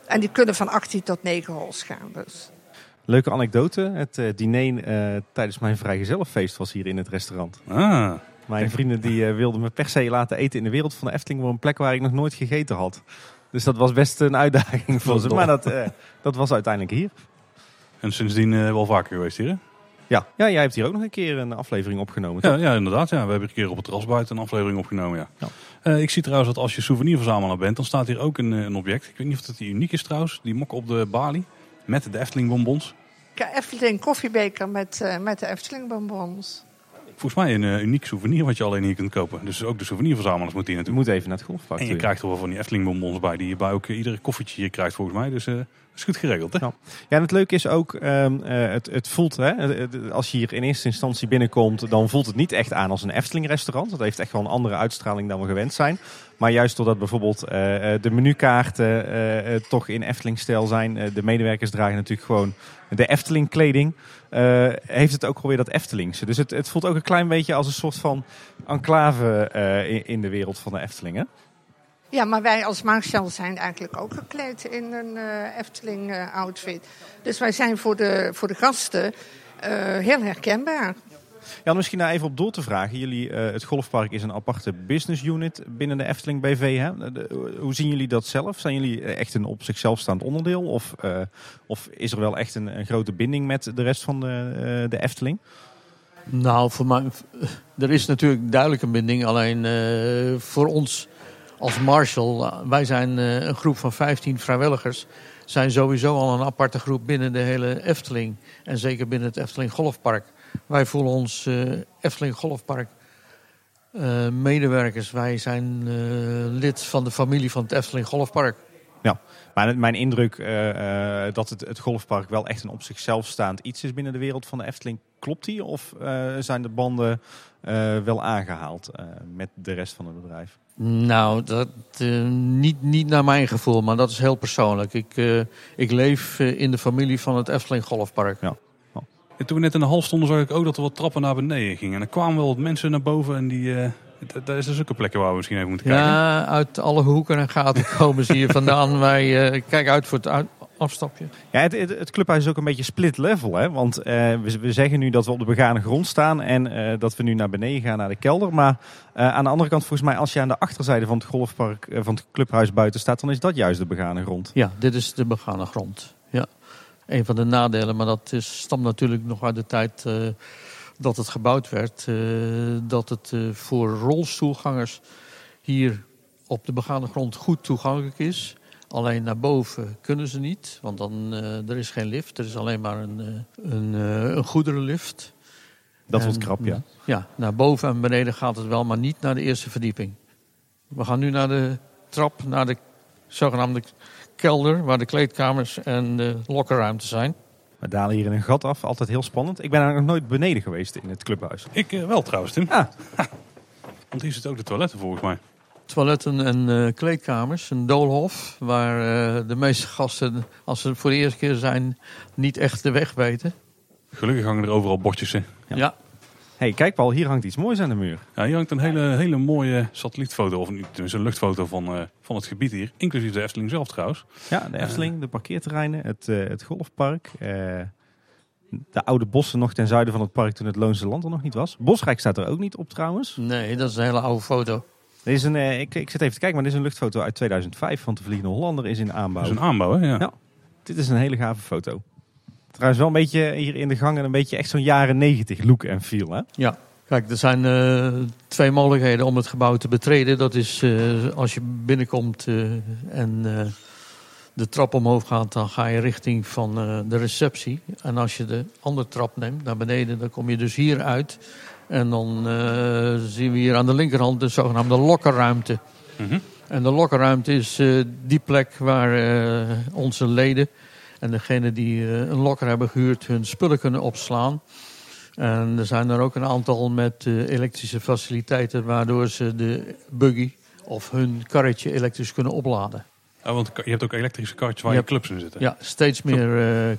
En die kunnen van 18 tot 9 holes gaan. Dus. Leuke anekdote. Het uh, diner uh, tijdens mijn vrijgezellenfeest was hier in het restaurant. Ah. Mijn vrienden die uh, wilden me per se laten eten in de wereld van de Efteling... op een plek waar ik nog nooit gegeten had. Dus dat was best een uitdaging voor ze. Maar dat, dat was uiteindelijk hier. En sindsdien wel vaker geweest hier, hè? Ja. ja, jij hebt hier ook nog een keer een aflevering opgenomen. Ja, ja, inderdaad. Ja. We hebben een keer op het terras buiten een aflevering opgenomen. Ja. ja. ik zie trouwens dat als je souvenirverzamelaar bent, dan staat hier ook een, een object. Ik weet niet of dat die uniek is trouwens. Die mok op de balie met de Efteling bonbons. Efteling koffiebeker met, uh, met de Efteling bonbons. Volgens mij een uh, uniek souvenir wat je alleen hier kunt kopen. Dus ook de souvenirverzamelaars moeten hier natuurlijk. Je moet even naar het golfpark. En je krijgt er wel van die Efteling bonbons bij die je bij ook iedere koffietje hier krijgt volgens mij. Dus uh, is goed geregeld. Hè? Ja. en het leuke is ook, um, uh, het, het voelt, hè, als je hier in eerste instantie binnenkomt, dan voelt het niet echt aan als een Efteling restaurant. Dat heeft echt wel een andere uitstraling dan we gewend zijn. Maar juist doordat bijvoorbeeld uh, de menukaarten toch in Efteling-stijl zijn. de medewerkers dragen natuurlijk gewoon de Efteling-kleding. heeft het ook alweer dat Eftelingse. Dus het, het voelt ook een klein beetje als een soort van enclave in, de wereld van de Efteling. Ja, maar wij als Marshall zijn eigenlijk ook gekleed in een uh, Efteling-outfit. dus wij zijn voor de, voor de gasten uh, heel herkenbaar. Ja, misschien daar even op door te vragen. Jullie, uh, het golfpark is een aparte business unit binnen de Efteling BV. Hè? De, hoe zien jullie dat zelf? Zijn jullie echt een op zichzelf staand onderdeel? Of, of is er wel echt een, een, grote binding met de rest van de, de Efteling? Nou, voor mij, er is natuurlijk duidelijk een binding. Alleen voor ons als Marshall, eh, wij zijn eh, een groep van 15 vrijwilligers, zijn sowieso al een aparte groep binnen de hele Efteling. En zeker binnen het Efteling Golfpark. Wij voelen ons uh, Efteling Golfpark uh, medewerkers. Wij zijn uh, lid van de familie van het Efteling Golfpark. Ja, maar mijn indruk dat het, het golfpark wel echt een op zichzelf staand iets is binnen de wereld van de Efteling, klopt die? Of zijn de banden wel aangehaald met de rest van het bedrijf? Nou, dat, uh, niet, niet naar mijn gevoel, maar dat is heel persoonlijk. Ik, uh, ik leef uh, in de familie van het Efteling Golfpark. Ja. En toen we net in de hal stonden, zag ik ook dat er wat trappen naar beneden gingen. En er kwamen wel wat mensen naar boven en die... eh daar is dus ook een plekje waar we misschien even moeten kijken. Ja, uit alle hoeken en gaten komen ze hier vandaan. Wij eh, kijken uit voor het uit- afstapje. Ja, het, het, het clubhuis is ook een beetje split level. Hè? Want eh, we, we zeggen nu dat we op de begane grond staan en eh, dat we nu naar beneden gaan naar de kelder. Maar eh, aan de andere kant, volgens mij, als je aan de achterzijde van het golfpark, van het clubhuis buiten staat, dan is dat juist de begane grond. Ja, dit is de begane grond. Ja. Een van de nadelen, maar dat is, stamt natuurlijk nog uit de tijd eh, dat het gebouwd werd. eh, dat het eh, voor rolstoelgangers hier op de begane grond goed toegankelijk is. Alleen naar boven kunnen ze niet, want dan, eh, er is geen lift. Er is alleen maar een, eh, een, eh, een goederenlift. Dat wordt krap, ja. Ja, naar boven en beneden gaat het wel, maar niet naar de eerste verdieping. We gaan nu naar de trap, naar de zogenaamde kelder, waar de kleedkamers en de lokkerruimte zijn. We dalen hier in een gat af, altijd heel spannend. Ik ben eigenlijk nog nooit beneden geweest in het clubhuis. Ik eh, wel trouwens, Tim. Ah. Want hier zitten ook de toiletten volgens mij. Toiletten en eh, kleedkamers, een doolhof, waar eh, de meeste gasten, als ze voor de eerste keer zijn, niet echt de weg weten. Gelukkig hangen er overal bordjes in. Ja. Ja, hey, kijk Paul, hier hangt iets moois aan de muur. Ja, hier hangt een hele, hele mooie satellietfoto, of niet, tenminste een luchtfoto van, eh, van het gebied hier. Inclusief de Efteling zelf trouwens. Ja, de Efteling, de parkeerterreinen, het, eh, het golfpark. eh, de oude bossen nog ten zuiden van het park toen het Loonse Land er nog niet was. Bosrijk staat er ook niet op trouwens. nee, dat is een hele oude foto. Dit is een, eh, ik, ik zit even te kijken, maar dit is een luchtfoto uit 2005, want de Vliegende Hollander is in aanbouw. Dat is een aanbouw, hè? Ja. Ja. Dit is een hele gave foto. Trouwens wel een beetje hier in de gang en een beetje echt zo'n jaren 90 look en feel. Hè? Ja, kijk, er zijn eh, twee mogelijkheden om het gebouw te betreden. Dat is eh, als je binnenkomt eh, en eh, de trap omhoog gaat, dan ga je richting van eh, de receptie. En als je de andere trap neemt naar beneden, dan kom je dus hier uit. En dan eh, zien we hier aan de linkerhand de zogenaamde lokkerruimte. Mhm. En de lokkerruimte is eh, die plek waar eh, onze leden en degenen die een lokker hebben gehuurd hun spullen kunnen opslaan. En er zijn er ook een aantal met elektrische faciliteiten waardoor ze de buggy of hun karretje elektrisch kunnen opladen. Ja, want je hebt ook elektrische karretjes waar Ja. je clubs in zitten. Ja, steeds meer eh,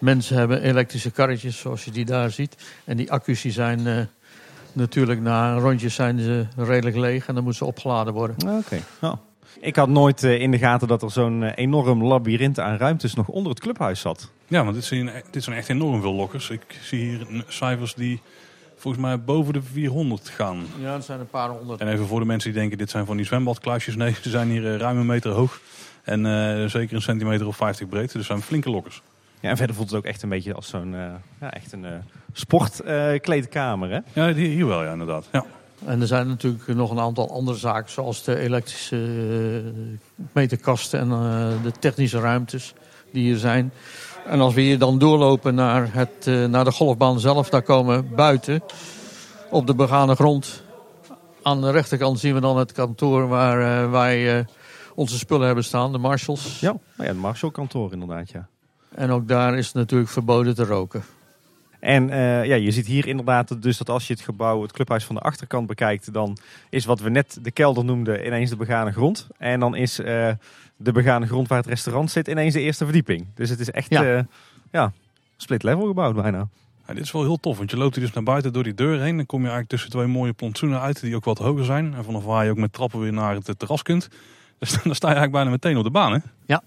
mensen hebben elektrische karretjes zoals je die daar ziet. En die accu's die zijn eh, natuurlijk na rondjes zijn ze redelijk leeg en dan moeten ze opgeladen worden. Oké. Ja. Ik had nooit eh, in de gaten dat er zo'n eh, enorm labyrint aan ruimtes nog onder het clubhuis zat. Ja, want dit zijn, dit zijn echt enorm veel lokkers. Ik zie hier cijfers die volgens mij boven de 400 gaan. Ja, er zijn een paar honderd. En even voor de mensen die denken dit zijn van die zwembadkluisjes. Nee, ze zijn hier eh, ruim een meter hoog. En eh, zeker een centimeter of 50 breed. Dus zijn flinke lokkers. Ja, en verder voelt het ook echt een beetje als zo'n eh, ja, echt een sportkleedkamer. hè? Ja, hier, hier wel, ja, inderdaad. Ja. En er zijn natuurlijk nog een aantal andere zaken, zoals de elektrische eh, meterkasten en eh, de technische ruimtes die hier zijn. En als we hier dan doorlopen naar, het, eh, naar de golfbaan zelf, daar komen buiten op de begane grond. Aan de rechterkant zien we dan het kantoor waar eh, wij eh, onze spullen hebben staan, de marshals. Ja, nou ja, het Marshall-kantoor inderdaad, ja. En ook daar is het natuurlijk verboden te roken. En eh, ja, je ziet hier inderdaad dus dat als je het gebouw, het clubhuis van de achterkant bekijkt, dan is wat we net de kelder noemden ineens de begane grond. En dan is eh, de begane grond waar het restaurant zit ineens de eerste verdieping. Dus het is echt Ja. ja. ja, split level gebouwd bijna. Ja, dit is wel heel tof, want je loopt hier dus naar buiten door die deur heen. Dan kom je eigenlijk tussen twee mooie plantsoenen uit die ook wat hoger zijn. En vanaf waar je ook met trappen weer naar het terras kunt. Dus dan sta je eigenlijk bijna meteen op de baan, hè? Ja,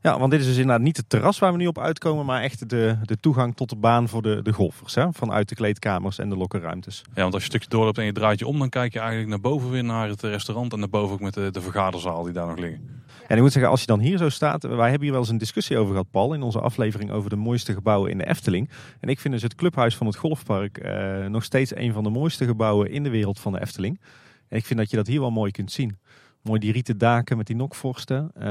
want dit is dus inderdaad niet het terras waar we nu op uitkomen, maar echt de, de toegang tot de baan voor de, de golfers. Hè? Vanuit de kleedkamers en de lokkerruimtes. Ja, want als je een stukje doorloopt en je draait je om, dan kijk je eigenlijk naar boven weer naar het restaurant. En daarboven ook met de, de vergaderzaal die daar nog liggen. En ik moet zeggen, als je dan hier zo staat, wij hebben hier wel eens een discussie over gehad, Paul, in onze aflevering over de mooiste gebouwen in de Efteling. En ik vind dus het clubhuis van het golfpark eh, nog steeds een van de mooiste gebouwen in de wereld van de Efteling. En ik vind dat je dat hier wel mooi kunt zien. Mooi die rieten daken met die nokvorsten, eh,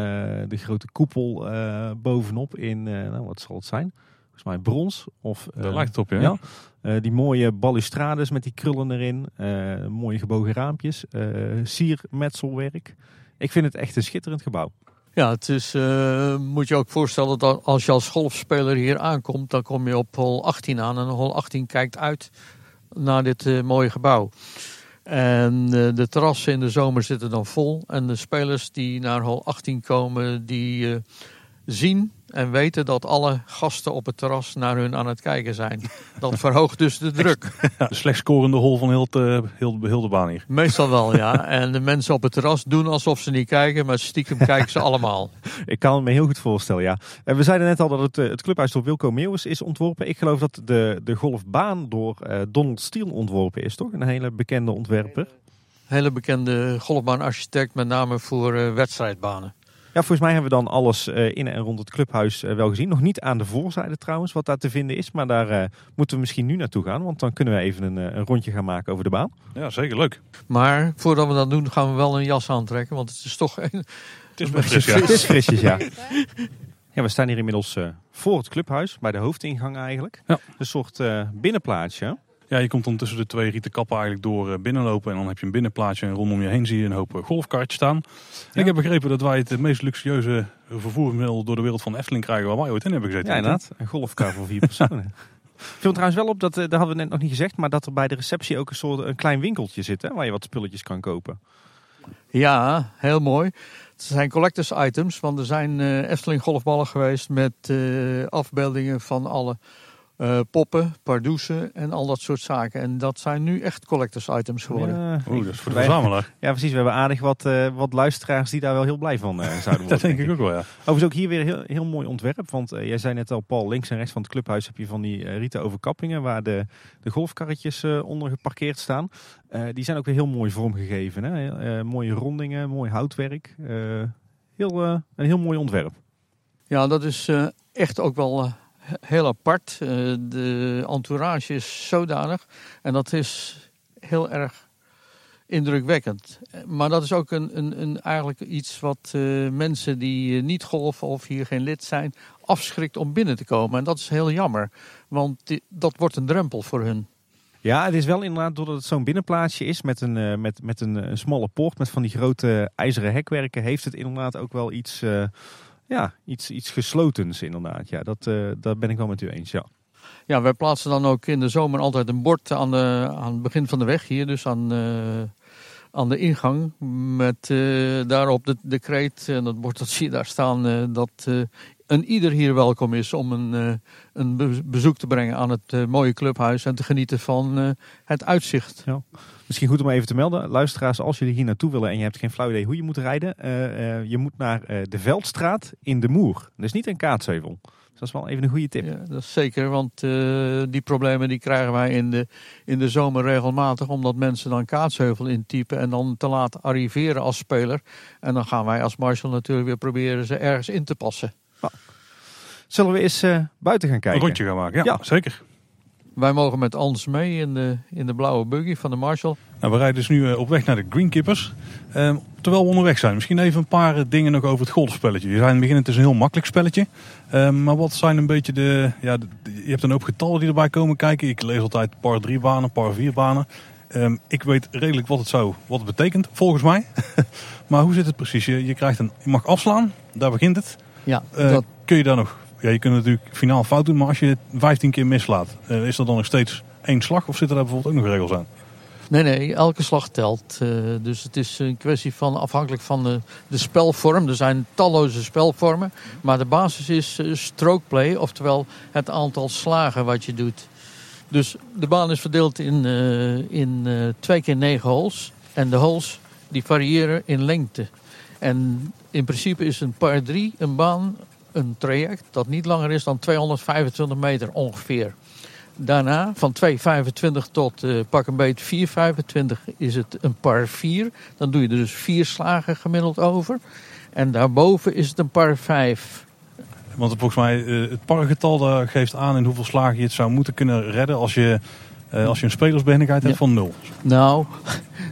de grote koepel eh, bovenop in, eh, nou wat zal het zijn? Volgens mij brons. Of, Daar eh, lijkt het op, ja. ja. Eh, die mooie balustrades met die krullen erin. eh, mooie gebogen raampjes. eh siermetselwerk. Ik vind het echt een schitterend gebouw. Ja, het is, eh, moet je ook voorstellen dat als je als golfspeler hier aankomt, dan kom je op hol 18 aan en hol 18 kijkt uit naar dit mooie gebouw. En eh, de terrassen in de zomer zitten dan vol. En de spelers die naar hol 18 komen, die eh, zien En weten dat alle gasten op het terras naar hun aan het kijken zijn. Dat verhoogt dus de druk. Ja, de slecht scorende hol van heel, eh, heel, heel de baan hier. Meestal wel, ja. En de mensen op het terras doen alsof ze niet kijken, maar stiekem kijken ze allemaal. Ik kan het me heel goed voorstellen, ja. En we zeiden net al dat het, eh, het clubhuis door Wilco Meeuwis is ontworpen. Ik geloof dat de, de golfbaan door eh, Donald Steele ontworpen is, toch? Een hele bekende ontwerper. Hele bekende golfbaanarchitect, met name voor wedstrijdbanen. Ja, volgens mij hebben we dan alles eh, in en rond het clubhuis eh, wel gezien. Nog niet aan de voorzijde trouwens, wat daar te vinden is. Maar daar eh, moeten we misschien nu naartoe gaan. Want dan kunnen we even een, een rondje gaan maken over de baan. Ja, zeker leuk. Maar voordat we dat doen, gaan we wel een jas aantrekken. Want het is toch een, Het is best fris, ja. Het is frisjes, ja. Ja, we staan hier inmiddels eh, voor het clubhuis, bij de hoofdingang eigenlijk. Ja. Een soort eh, binnenplaatsje. Ja, je komt dan tussen de twee rieten kappen eigenlijk door eh, binnenlopen. En dan heb je een binnenplaatsje en rondom je heen zie je een hoop eh, golfkartjes staan. En Ik heb begrepen dat wij het eh, meest luxueuze vervoersmiddel door de wereld van de Efteling krijgen waar wij ooit in hebben gezeten. Ja, inderdaad. Een golfkar voor vier personen. Viel trouwens wel op, dat, eh, dat hadden we net nog niet gezegd, maar dat er bij de receptie ook een soort een klein winkeltje zit, hè, waar je wat spulletjes kan kopen. Ja, heel mooi. Het zijn collectors items, want er zijn eh, Efteling golfballen geweest met eh, afbeeldingen van alle eh, poppen, pardoesen en al dat soort zaken. En dat zijn nu echt collectors items geworden. Ja, Oeh, dat is voor de verzamelaar. Ja, precies. We hebben aardig wat, eh, wat luisteraars die daar wel heel blij van eh, zouden worden. Dat denk ik ook wel, ja. Overigens ook hier weer heel, heel mooi ontwerp. Want jij zei net al, Paul, links en rechts van het clubhuis heb je van die eh, rieten overkappingen waar de, de golfkarretjes eh, onder geparkeerd staan. Eh, die zijn ook weer heel mooi vormgegeven. Hè? Eh, mooie rondingen, mooi houtwerk. Eh, heel, een heel mooi ontwerp. Ja, dat is eh, echt ook wel eh, heel apart. Eh, de entourage is zodanig en dat is heel erg indrukwekkend. Maar dat is ook een, een, een, eigenlijk iets wat eh, mensen die eh, niet golfen of hier geen lid zijn, afschrikt om binnen te komen. En dat is heel jammer, want dat wordt een drempel voor hun. Ja, het is wel inderdaad doordat het zo'n binnenplaatsje is met een, met, met een, smalle poort met van die grote ijzeren hekwerken, heeft het inderdaad ook wel iets, ja, iets, iets geslotens inderdaad. Ja, dat, eh, dat ben ik wel met u eens, ja. Ja, wij plaatsen dan ook in de zomer altijd een bord aan, de, aan het begin van de weg hier, dus aan, eh, aan de ingang. Met eh, daarop de, de kreet, en dat bord dat zie je daar staan, dat een ieder hier welkom is om een, een be- bezoek te brengen aan het mooie clubhuis en te genieten van het uitzicht. Misschien goed om even te melden, luisteraars, als jullie hier naartoe willen en je hebt geen flauw idee hoe je moet rijden, eh, eh, je moet naar eh, de Veldstraat in de Moer. Dus niet een Kaatsheuvel. Dus dat is wel even een goede tip. Ja, dat is zeker, want eh, die problemen die krijgen wij in de, in de zomer regelmatig. Omdat mensen dan Kaatsheuvel intypen en dan te laat arriveren als speler. En dan gaan wij als Marshall natuurlijk weer proberen ze ergens in te passen. Zullen we eens eh, buiten gaan Een kijken? rondje gaan maken. Ja, Ja. zeker. Wij mogen met Ans mee in de, in de blauwe buggy van de Marshall. Nou, we rijden dus nu eh, op weg naar de Greenkeepers. Ehm, terwijl we onderweg zijn, misschien even een paar eh, dingen nog over het golfspelletje. Je zei in het begin, het is een heel makkelijk spelletje. Ehm, maar wat zijn een beetje de, ja, de- Je hebt een hoop getallen die erbij komen kijken. Ik lees altijd par 3 banen, par 4 banen. Ehm, ik weet redelijk wat het, zou, wat het betekent, volgens mij. maar hoe zit het precies? Je, je, krijgt een, je mag afslaan, daar begint het. Ja, Eh, dat, Kun je daar nog... Ja, je kunt natuurlijk finaal fout doen, maar als je het 15 keer mislaat, eh, is er dan nog steeds één slag? Of zitten daar bijvoorbeeld ook nog regels aan? nee, nee, elke slag telt. Eh, dus het is een kwestie van afhankelijk van de, de spelvorm. Er zijn talloze spelvormen. Maar de basis is eh, stroke play, oftewel het aantal slagen wat je doet. Dus de baan is verdeeld in, eh, in twee keer negen holes. En de holes die variëren in lengte. En in principe is een par 3 een baan, een traject dat niet langer is dan 225 meter ongeveer. Daarna van 2,25 tot eh, pak een beet 4,25 is het een par 4. Dan doe je er dus vier slagen gemiddeld over. En daarboven is het een par 5. Want volgens mij, eh, het pargetal geeft aan in hoeveel slagen je het zou moeten kunnen redden als je, eh, als je een spelersbehendigheid hebt Ja. van nul. Nou,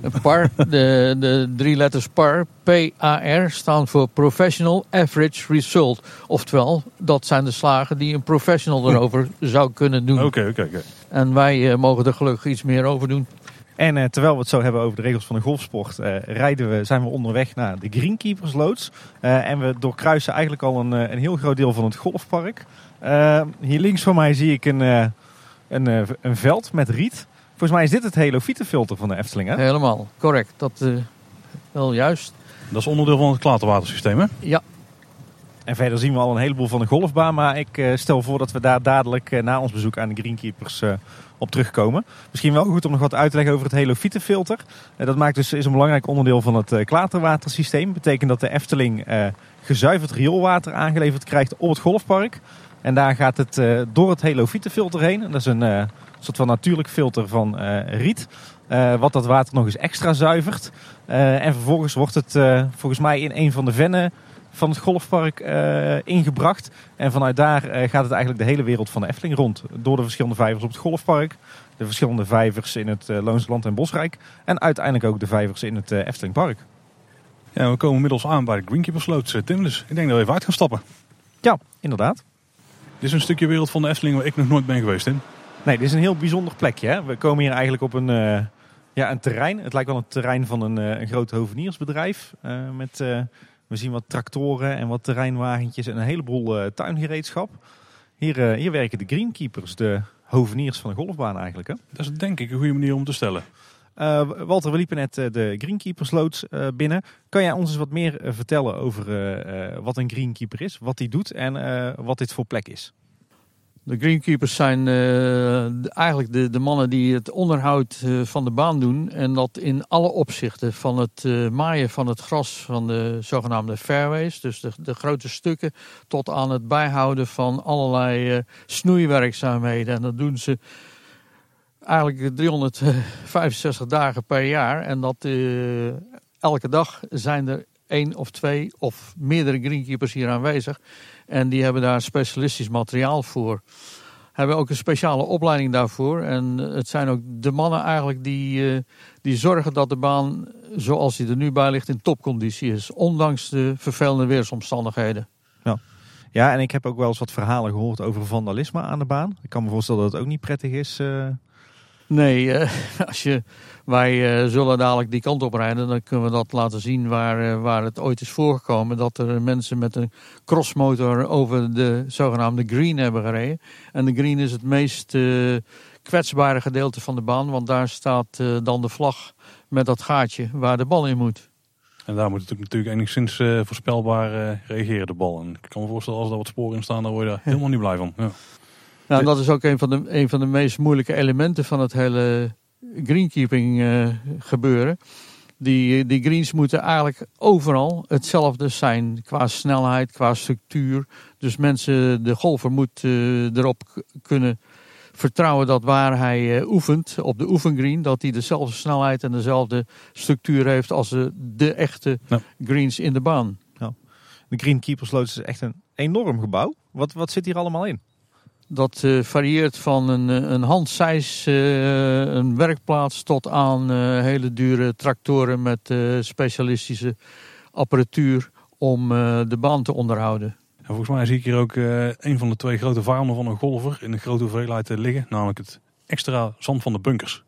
een par, de, de drie letters par, PAR, staan voor Professional Average Result. Oftewel, dat zijn de slagen die een professional erover zou kunnen doen. Oké, oké, oké. En wij eh, mogen er gelukkig iets meer over doen. En eh, terwijl we het zo hebben over de regels van de golfsport, eh, rijden we, zijn we onderweg naar de Greenkeepers Loods. Eh, en we doorkruisen eigenlijk al een, een heel groot deel van het golfpark. Hier links van mij zie ik een, eh, een, eh, een veld met riet. Volgens mij is dit het helofietenfilter van de Efteling, hè? Helemaal, correct. Dat eh wel juist. Dat is onderdeel van het klaterwatersysteem, hè? Ja, En verder zien we al een heleboel van de golfbaan. Maar ik eh, stel voor dat we daar dadelijk na ons bezoek aan de Greenkeepers eh, op terugkomen. Misschien wel goed om nog wat uit te leggen over het Helofietenfilter. Uh, dat maakt dus, is een belangrijk onderdeel van het uh, klaterwatersysteem. Betekent dat de Efteling uh, gezuiverd rioolwater aangeleverd krijgt op het golfpark. En daar gaat het door het Helofietenfilter heen. Dat is een soort van natuurlijk filter van riet. wat dat water nog eens extra zuivert. en vervolgens wordt het volgens mij in een van de vennen van het golfpark uh, ingebracht. En vanuit daar uh, gaat het eigenlijk de hele wereld van de Efteling rond. Door de verschillende vijvers op het golfpark. De verschillende vijvers in het uh, Loonse Land en Bosrijk. En uiteindelijk ook de vijvers in het Eftelingpark. Ja, we komen inmiddels aan bij de Greenkeepersloot. Tim, dus ik denk dat we even uit gaan stappen. Ja, inderdaad. Dit is een stukje wereld van de Efteling waar ik nog nooit ben geweest, Tim. Nee, dit is een heel bijzonder plekje. Hè? We komen hier eigenlijk op een, ja, een terrein. Het lijkt wel een terrein van een, een groot hoveniersbedrijf. met... We zien wat tractoren en wat terreinwagentjes en een heleboel tuingereedschap. Hier, hier werken de greenkeepers, de hoveniers van de golfbaan eigenlijk. Hè? Dat is denk ik een goede manier om te stellen. Uh, Walter, we liepen net de greenkeepersloods binnen. Kan jij ons eens wat meer vertellen over wat een greenkeeper is, wat hij doet en wat dit voor plek is? De greenkeepers zijn eigenlijk de, de mannen die het onderhoud van de baan doen. En dat in alle opzichten. Van het maaien van het gras van de zogenaamde fairways. Dus de, de grote stukken. Tot aan het bijhouden van allerlei snoeiwerkzaamheden. En dat doen ze eigenlijk 365 dagen per jaar. En dat elke dag zijn er één of twee of meerdere greenkeepers hier aanwezig. En die hebben daar specialistisch materiaal voor. Hebben ook een speciale opleiding daarvoor. En het zijn ook de mannen eigenlijk die, uh, die zorgen dat de baan zoals die er nu bij ligt in topconditie is. Ondanks de vervelende weersomstandigheden. Ja. Ja, en ik heb ook wel eens wat verhalen gehoord over vandalisme aan de baan. Ik kan me voorstellen dat het ook niet prettig is. Nee, uh, als je wij uh, zullen dadelijk die kant op rijden. Dan kunnen we dat laten zien waar, uh, waar het ooit is voorgekomen. Dat er mensen met een crossmotor over de zogenaamde green hebben gereden. En de green is het meest uh, kwetsbare gedeelte van de baan. Want daar staat dan de vlag met dat gaatje waar de bal in moet. En daar moet het natuurlijk enigszins voorspelbaar reageren, de bal. En ik kan me voorstellen als er wat sporen in staan, dan word je daar helemaal niet blij van. Ja. Nou, dat is ook een van, de, een van de meest moeilijke elementen van het hele greenkeeping uh, gebeuren. Die, die greens moeten eigenlijk overal hetzelfde zijn qua snelheid, qua structuur. Dus mensen, de golfer moet uh, erop kunnen vertrouwen dat waar hij uh, oefent, op de oefengreen, dat hij dezelfde snelheid en dezelfde structuur heeft als de, de echte ja. greens in de baan. Ja. De Greenkeepersloot is echt een enorm gebouw. Wat, wat zit hier allemaal in? Dat uh, varieert van een, een handsijs, uh, een werkplaats, tot aan uh, hele dure tractoren met specialistische apparatuur om de baan te onderhouden. En volgens mij zie ik hier ook een van de twee grote vijanden van een golfer in een grote hoeveelheid liggen, namelijk het extra zand van de bunkers.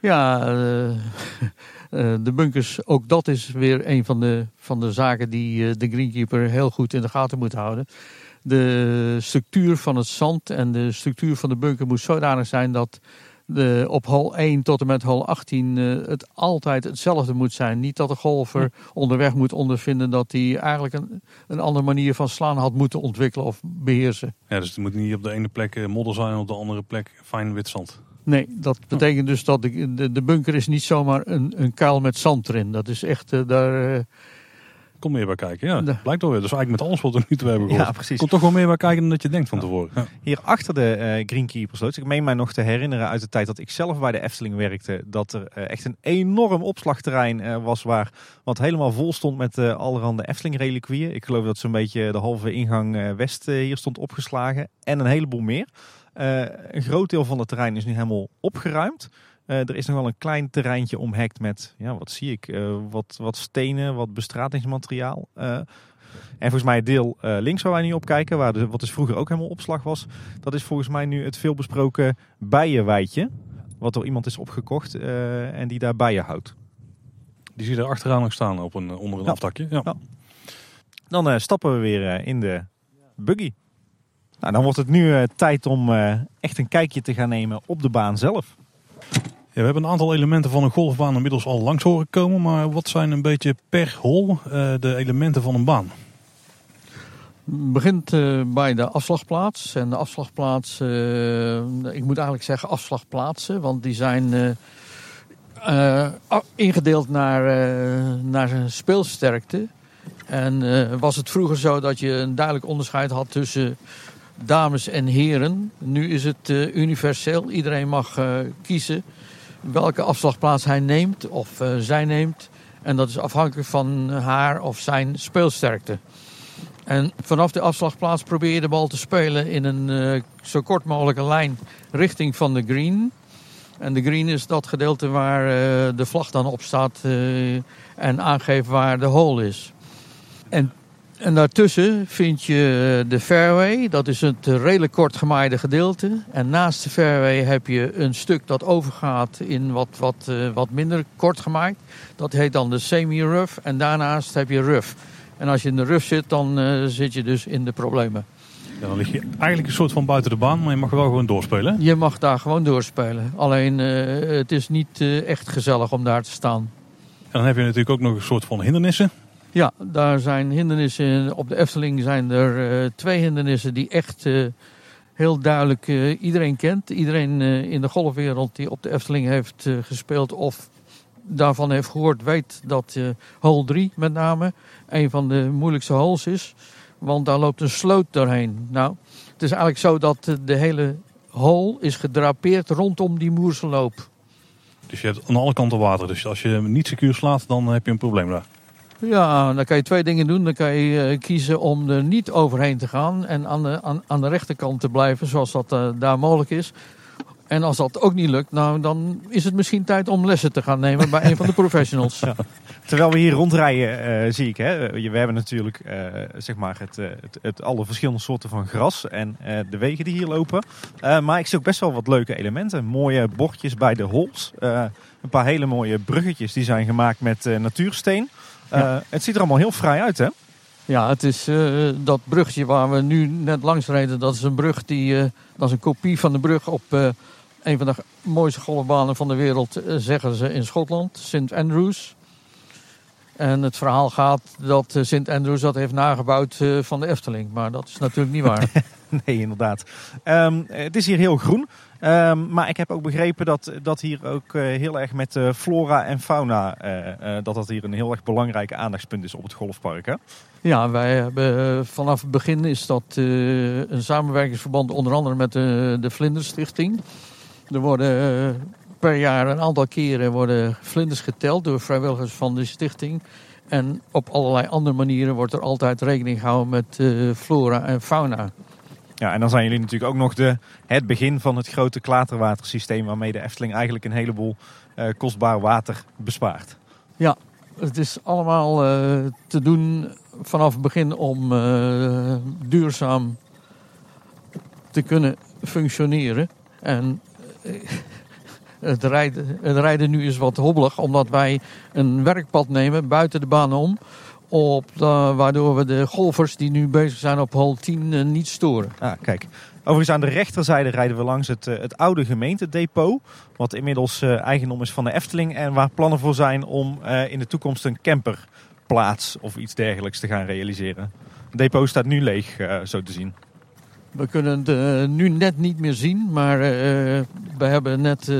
Ja, de bunkers, ook dat is weer een van de, van de zaken die de greenkeeper heel goed in de gaten moet houden de structuur van het zand en de structuur van de bunker moet zodanig zijn dat de, op hol 1 tot en met hol 18 uh, het altijd hetzelfde moet zijn. Niet dat de golfer onderweg moet ondervinden dat hij eigenlijk een, een andere manier van slaan had moeten ontwikkelen of beheersen. Ja, dus het moet niet op de ene plek eh, modder zijn en op de andere plek fijn wit zand. Nee, dat betekent dus dat de, de, de, bunker is niet zomaar een, een kuil met zand erin. Dat is echt, uh, daar, uh, Komt meer bij kijken, ja. Dat blijkt wel weer. Dus eigenlijk met alles wat we nu te hebben gehoord. Ja, precies. Komt toch wel meer bij kijken dan dat je denkt van tevoren. Ja. Hier achter de uh, Greenkeepers Ik meen mij nog te herinneren uit de tijd dat ik zelf bij de Efteling werkte. Dat er uh, echt een enorm opslagterrein uh, was waar wat helemaal vol stond met allerhande Efteling reliquieën. Ik geloof dat zo'n beetje de halve ingang west hier stond opgeslagen. En een heleboel meer. een groot deel van het terrein is nu helemaal opgeruimd. Uh, er is nog wel een klein terreintje omhekt met, ja, wat zie ik, uh, wat, wat stenen, wat bestratingsmateriaal. Uh, en volgens mij het deel links waar wij nu op kijken, waar de, wat dus vroeger ook helemaal opslag was, dat is volgens mij nu het veelbesproken bijenweidje. Wat door iemand is opgekocht en die daar bijen houdt. Die zie je er achteraan nog staan op een, onder een ja. aftakje. Ja. ja. Dan stappen we weer in de buggy. Nou, dan wordt het nu tijd om echt een kijkje te gaan nemen op de baan zelf. Ja, we hebben een aantal elementen van een golfbaan inmiddels al langs horen komen. Maar wat zijn een beetje per hol uh, de elementen van een baan? begint uh, bij de afslagplaats. En de afslagplaats, uh, ik moet eigenlijk zeggen afslagplaatsen, want die zijn ingedeeld naar, naar speelsterkte. En was het vroeger zo dat je een duidelijk onderscheid had tussen dames en heren. Nu is het universeel. Iedereen mag kiezen welke afslagplaats hij neemt of zij neemt. En dat is afhankelijk van haar of zijn speelsterkte. En vanaf de afslagplaats probeer je de bal te spelen in een uh, zo kort mogelijke lijn richting van de green. En de green is dat gedeelte waar uh, de vlag dan op staat en aangeeft waar de hole is. En, en daartussen vind je de fairway, dat is het redelijk kort gemaaide gedeelte. En naast de fairway heb je een stuk dat overgaat in wat, wat, wat minder kort gemaaid. Dat heet dan de semi-rough en daarnaast heb je rough. En als je in de ruf zit, dan uh, zit je dus in de problemen. Ja, dan lig je eigenlijk een soort van buiten de baan, maar je mag wel gewoon doorspelen. Je mag daar gewoon doorspelen. Alleen uh, het is niet uh, echt gezellig om daar te staan. En dan heb je natuurlijk ook nog een soort van hindernissen. Ja, daar zijn hindernissen. Op de Efteling zijn er twee hindernissen die echt heel duidelijk iedereen kent. Iedereen in de golfwereld die op de Efteling heeft gespeeld of daarvan heeft gehoord, weet dat uh, hole 3 met name een van de moeilijkste holes is. Want daar loopt een sloot doorheen. Nou, het is eigenlijk zo dat de hele hole is gedrapeerd rondom die moersenloop. Dus je hebt aan alle kanten water. Dus als je niet secuur slaat, dan heb je een probleem daar. Ja, dan kan je twee dingen doen. Dan kan je eh, kiezen om er niet overheen te gaan en aan de, aan, de rechterkant te blijven, zoals dat uh, daar mogelijk is. En als dat ook niet lukt, nou, dan is het misschien tijd om lessen te gaan nemen bij een van de professionals. Terwijl we hier rondrijden, uh, zie ik, hè, we hebben natuurlijk zeg maar het, het, alle verschillende soorten van gras en de wegen die hier lopen. maar ik zie ook best wel wat leuke elementen. Mooie bordjes bij de hols. een paar hele mooie bruggetjes die zijn gemaakt met natuursteen. Ja. Het ziet er allemaal heel fraai uit, hè? Ja, het is dat brugje waar we nu net langs reden. Dat is een brug die, dat is een kopie van de brug op een van de mooiste golfbanen van de wereld, eh, zeggen ze in Schotland, St. Andrews. En het verhaal gaat dat eh, St. Andrews dat heeft nagebouwd eh, van de Efteling. Maar dat is natuurlijk niet waar. nee, inderdaad. Um, het is hier heel groen. Um, maar ik heb ook begrepen dat, dat hier ook uh, heel erg met uh, flora en fauna, uh, dat dat hier een heel erg belangrijk aandachtspunt is op het golfpark. Hè? Ja, wij hebben vanaf het begin is dat een samenwerkingsverband onder andere met de, de Vlinderstichting. Er worden eh, per jaar een aantal keren worden vlinders geteld door vrijwilligers van de stichting. En op allerlei andere manieren wordt er altijd rekening gehouden met flora en fauna. Ja, en dan zijn jullie natuurlijk ook nog de, het begin van het grote klaterwatersysteem... waarmee de Efteling eigenlijk een heleboel uh, kostbaar water bespaart. Ja, het is allemaal uh, te doen vanaf het begin om duurzaam te kunnen functioneren. En het rijden, het rijden nu is wat hobbelig, omdat wij een werkpad nemen buiten de baan om. Op, waardoor we de golfers die nu bezig zijn op hol 10 uh, niet storen. Ah, kijk. Overigens aan de rechterzijde rijden we langs het, uh, het oude gemeentedepot. Wat inmiddels eigendom is van de Efteling. En waar plannen voor zijn om in de toekomst een camperplaats of iets dergelijks te gaan realiseren. Het depot staat nu leeg, zo te zien. We kunnen het nu net niet meer zien, maar we hebben net,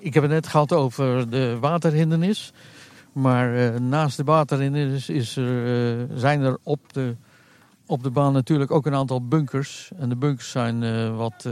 ik heb het net gehad over de waterhindernis. Maar naast de waterhindernis is er, zijn er op de, op de baan natuurlijk ook een aantal bunkers. En de bunkers zijn wat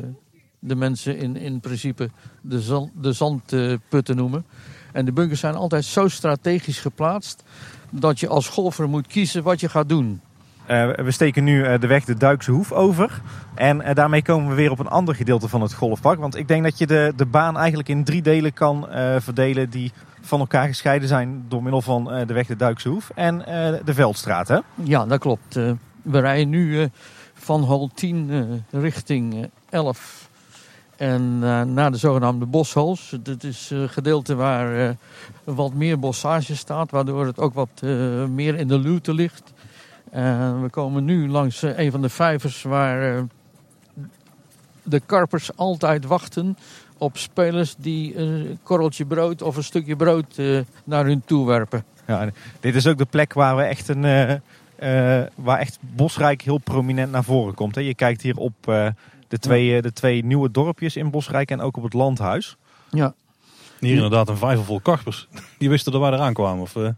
de mensen in, in principe de, de zandputten noemen. En de bunkers zijn altijd zo strategisch geplaatst dat je als golfer moet kiezen wat je gaat doen. We steken nu de weg de Duikse Hoef over. En daarmee komen we weer op een ander gedeelte van het golfpark. Want ik denk dat je de, de baan eigenlijk in drie delen kan verdelen die van elkaar gescheiden zijn door middel van de weg de Duikse Hoef en de Veldstraat. Hè? Ja, dat klopt. we rijden nu van hol 10 richting 11 en naar de zogenaamde boshols. Dat is een gedeelte waar wat meer bossage staat, waardoor het ook wat meer in de luwte ligt. We komen nu langs eh, een van de vijvers waar eh, de karpers altijd wachten op spelers die een korreltje brood of een stukje brood eh, naar hun toe werpen. Ja, dit is ook de plek waar we echt een, eh, waar echt Bosrijk heel prominent naar voren komt. Hè. Je kijkt hier op eh, de, twee, eh, de twee nieuwe dorpjes in Bosrijk en ook op het landhuis. Ja, Hier inderdaad een vijver vol karpers. Die wisten dat wij eraan kwamen. Of, eh,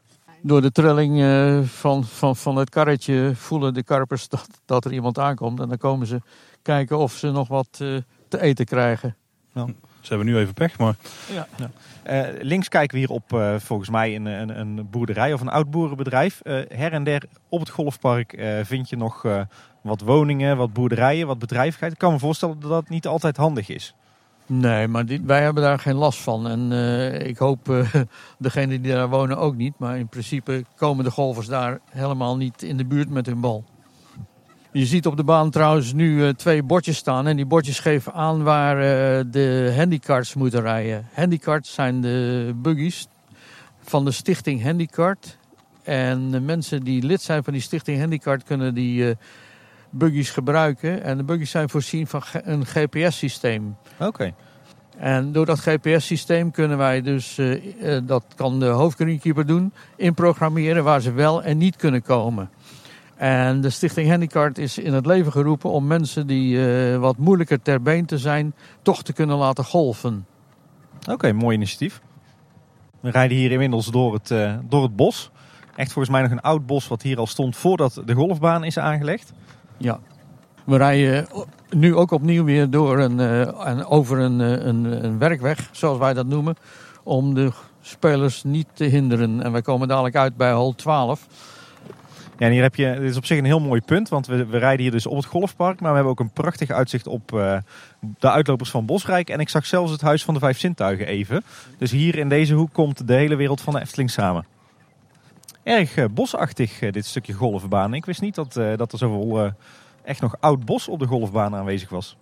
door de trilling eh, van, van, van het karretje voelen de karpers dat, dat er iemand aankomt. En dan komen ze kijken of ze nog wat eh, te eten krijgen. Ze hebben nu even pech, maar Eh, links kijken we hier op eh, volgens mij een, een, een boerderij of een oud boerenbedrijf. Eh, her en der op het golfpark vind je nog wat woningen, wat boerderijen, wat bedrijvigheid. Ik kan me voorstellen dat dat niet altijd handig is. Nee, maar die- wij hebben daar geen last van. En ik hoop uh, degenen die daar wonen ook niet. Maar in principe komen de golfers daar helemaal niet in de buurt met hun bal. Je ziet op de baan trouwens nu eh, twee bordjes staan. En die bordjes geven aan waar eh, de handicarts moeten rijden. Handicarts zijn de buggies van de stichting Handicart. En de mensen die lid zijn van die stichting Handicart kunnen die eh, buggies gebruiken. En de buggies zijn voorzien van een GPS-systeem. Oké. En door dat GPS-systeem kunnen wij dus, dat kan de hoofdgreenkeeper doen, inprogrammeren waar ze wel en niet kunnen komen. En de Stichting Handicart is in het leven geroepen om mensen die eh, wat moeilijker ter been te zijn, toch te kunnen laten golven. Oké, mooi initiatief. We rijden hier inmiddels door het, eh, door het bos. Echt volgens mij nog een oud bos wat hier al stond voordat de golfbaan is aangelegd. Ja. We rijden nu ook opnieuw weer door een, en over een, een, een werkweg, zoals wij dat noemen, om de spelers niet te hinderen. En wij komen dadelijk uit bij hol 12. Ja, en hier heb je, dit is op zich een heel mooi punt, want we, we rijden hier dus op het golfpark. Maar we hebben ook een prachtig uitzicht op eh, de uitlopers van Bosrijk. En ik zag zelfs het Huis van de Vijf Zintuigen even. Dus hier in deze hoek komt de hele wereld van de Efteling samen. Erg eh, bosachtig eh, dit stukje golfbaan. Ik wist niet dat, dat er zoveel echt nog oud bos op de golfbaan aanwezig was.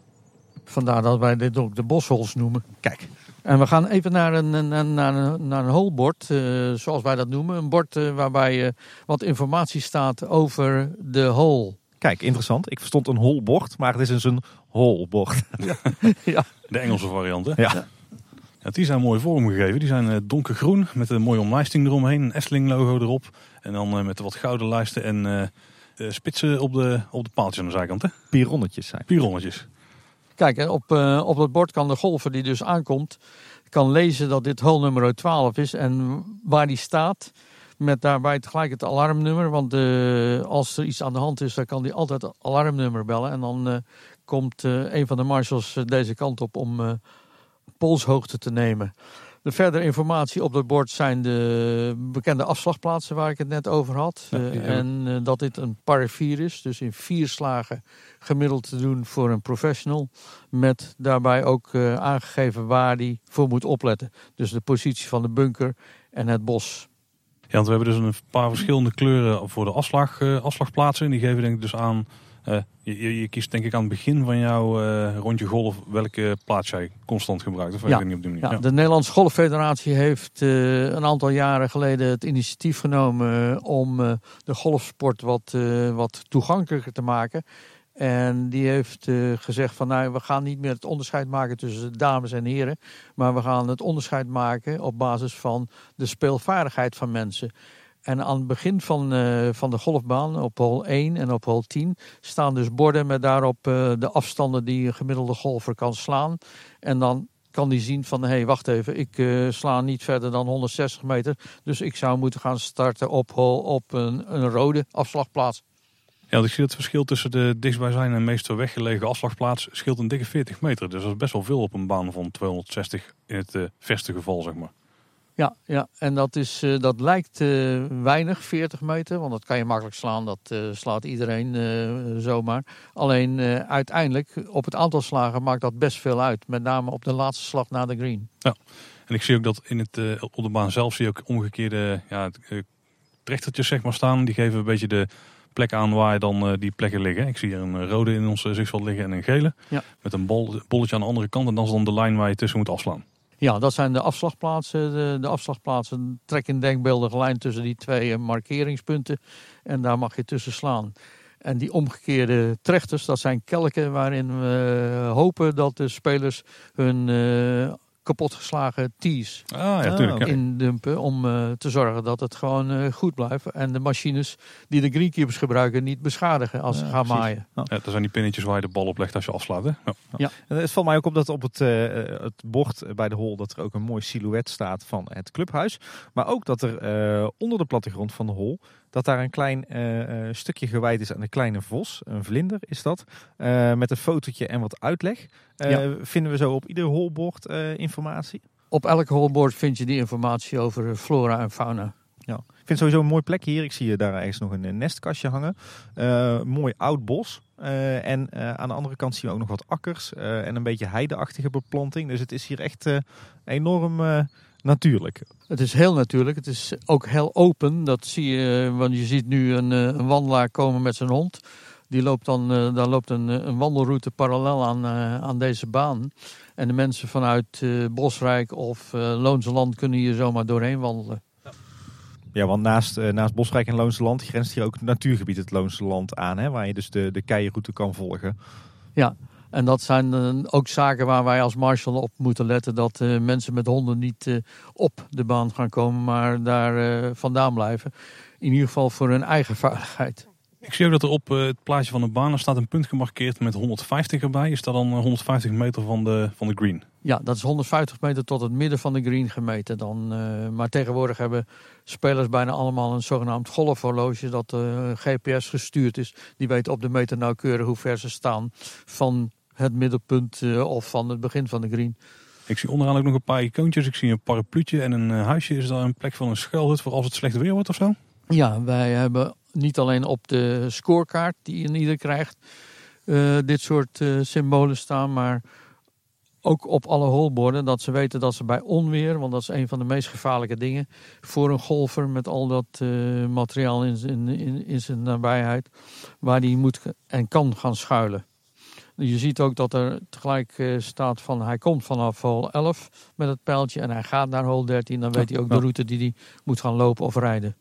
Vandaar dat wij dit ook de boshols noemen. Kijk, En we gaan even naar een, een- een- naar een, naar een holbord, eh, zoals wij dat noemen. Een bord eh, waarbij eh, wat informatie staat over de hole. kijk, interessant. Ik verstond een holbord, maar het is dus een holbord. de Engelse variant. Hè? Ja. Ja, die zijn mooi vormgegeven. Die zijn donkergroen met een mooie omlijsting eromheen. Een Efteling logo erop. En dan eh, met wat gouden lijsten en eh, eh, spitsen op de, op de paaltjes aan de zijkant. Hè? Pironnetjes zijn. Pironnetjes. Kijk, op, eh, op dat bord kan de golfer die dus aankomt, kan lezen dat dit hole nummer 12 is. En waar die staat, met daarbij tegelijk het alarmnummer. Want eh, als er iets aan de hand is, dan kan die altijd het alarmnummer bellen. En dan eh, komt een van de marshals deze kant op om polshoogte te nemen. De verdere informatie op dat bord zijn de bekende afslagplaatsen waar ik het net over had. Ja, Eh, en eh, dat dit een par 4 is, dus in vier slagen gemiddeld te doen voor een professional. Met daarbij ook eh, aangegeven waar die voor moet opletten. Dus de positie van de bunker en het bos. Ja, want we hebben dus een paar verschillende kleuren voor de afslag, afslagplaatsen. En die geven denk ik dus aan... eh, je, je, kiest denk ik aan het begin van jouw eh, rondje golf welke plaats jij constant gebruikt. Of Ja. niet op die. Ja, de Nederlandse Golffederatie heeft eh, een aantal jaren geleden het initiatief genomen om de golfsport wat, wat toegankelijker te maken. En die heeft gezegd van nou, we gaan niet meer het onderscheid maken tussen dames en heren. Maar we gaan het onderscheid maken op basis van de speelvaardigheid van mensen. En aan het begin van, eh, van de golfbaan, op hol 1 en op hol 10, staan dus borden met daarop eh, de afstanden die een gemiddelde golfer kan slaan. En dan kan die zien van, hé, hey, wacht even, ik eh, sla niet verder dan 160 meter. Dus ik zou moeten gaan starten op, hol- op een, een rode afslagplaats. Ja, ik zie het verschil tussen de dichtstbijzijnde en meest weggelegen afslagplaats scheelt een dikke 40 meter. Dus dat is best wel veel op een baan van 260 in het verste geval, zeg maar. Ja, ja. en dat, is, eh, dat lijkt eh, weinig, 40 meter, want dat kan je makkelijk slaan. Dat eh, slaat iedereen zomaar. Alleen uiteindelijk, op het aantal slagen maakt dat best veel uit. Met name op de laatste slag na de green. En ik zie ook dat in het, op de baan zelf zie je ook omgekeerde ja, trechtertjes zeg maar, staan. Die geven een beetje de plek aan waar dan die plekken liggen. Ik zie hier een rode in ons zichtsveld liggen en een gele. Ja. Met een bol, bolletje aan de andere kant. En dat is dan de lijn waar je tussen moet afslaan. Ja, dat zijn de afslagplaatsen. De, de afslagplaatsen trekken een denkbeeldige lijn tussen die twee eh, markeringspunten. En daar mag je tussen slaan. En die omgekeerde trechters, dat zijn kelken waarin we hopen dat de spelers hun eh, kapotgeslagen tees Ah, ja, tuurlijk. ja. oké. indumpen om eh, te zorgen dat het gewoon eh, goed blijft. En de machines die de greenkeepers gebruiken niet beschadigen als ze Ja, gaan precies. maaien. Ja, dat zijn die pinnetjes waar je de bal op legt als je afslaat. Hè? Ja. En Het valt mij ook op dat op het, eh, het bord bij de hol dat er ook een mooi silhouet staat van het clubhuis. Maar ook dat er eh, onder de plattegrond van de hol, dat daar een klein eh, eh, stukje gewijd is aan de kleine vos. Een vlinder is dat. eh, met een fotootje en wat uitleg. Ja. Vinden we zo op ieder holbord informatie. Op elk holbord vind je die informatie over flora en fauna. Ja. Ik vind het sowieso een mooi plekje hier. Ik zie hier daar ergens nog een nestkastje hangen. Mooi oud bos. En aan de andere kant zien we ook nog wat akkers en een beetje heideachtige beplanting. Dus het is hier echt enorm natuurlijk. Het is heel natuurlijk. Het is ook heel open. Dat zie je, want je ziet nu een, eh, een wandelaar komen met zijn hond. Die loopt dan, eh, daar loopt een, eh, een wandelroute parallel aan, aan deze baan. En de mensen vanuit Bosrijk of Loonse Land kunnen hier zomaar doorheen wandelen. Ja, want naast, naast Bosrijk en Loonse Land grenst hier ook het natuurgebied het Loonse Land aan. Hè, waar je dus de, de keienroute kan volgen. En dat zijn eh, ook zaken waar wij als marshal op moeten letten. Dat eh, mensen met honden niet eh, op de baan gaan komen, maar daar vandaan blijven. In ieder geval voor hun eigen veiligheid. Ik zie ook dat er op het plaatje van de baan er staat een punt gemarkeerd met 150 erbij. Is dat dan eh, 150 meter van de, van de green? Ja, dat is 150 meter tot het midden van de green gemeten. Dan, maar tegenwoordig hebben spelers bijna allemaal een zogenaamd golfhorloge dat eh, GPS gestuurd is. Die weet op de meter nauwkeurig hoe ver ze staan van het middelpunt eh, of van het begin van de green. Ik zie onderaan ook nog een paar icoontjes. Ik zie een parapluutje en een eh, huisje. Is daar een plek van een schuilhut voor als het slecht weer wordt of zo? Ja, wij hebben niet alleen op de scorekaart die een ieder krijgt eh, dit soort symbolen staan, maar ook op alle holborden dat ze weten dat ze bij onweer, want dat is een van de meest gevaarlijke dingen voor een golfer met al dat materiaal in, in, in zijn nabijheid, waar die moet en kan gaan schuilen. Je ziet ook dat er tegelijk eh, staat van hij komt vanaf hol 11 met het pijltje en hij gaat naar hol 13. Dan weet hij ook de route die hij moet gaan lopen of rijden.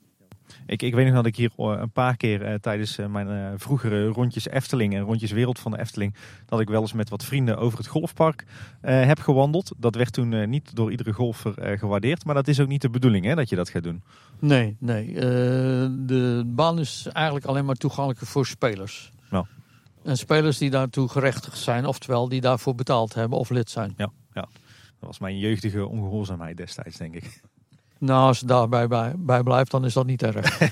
Ik, ik weet nog dat ik hier eh, een paar keer eh, tijdens mijn vroegere rondjes Efteling en rondjes Wereld van de Efteling, dat ik wel eens met wat vrienden over het golfpark heb gewandeld. Dat werd toen niet door iedere golfer gewaardeerd, maar dat is ook niet de bedoeling hè, dat je dat gaat doen. Nee, nee. De baan is eigenlijk alleen maar toegankelijk voor spelers. Ja. En spelers die daartoe gerechtigd zijn, oftewel die daarvoor betaald hebben of lid zijn. Ja, ja. Dat was mijn jeugdige ongehoorzaamheid destijds, denk ik. Nou, als het daarbij bij, bij blijft, dan is dat niet erg. Er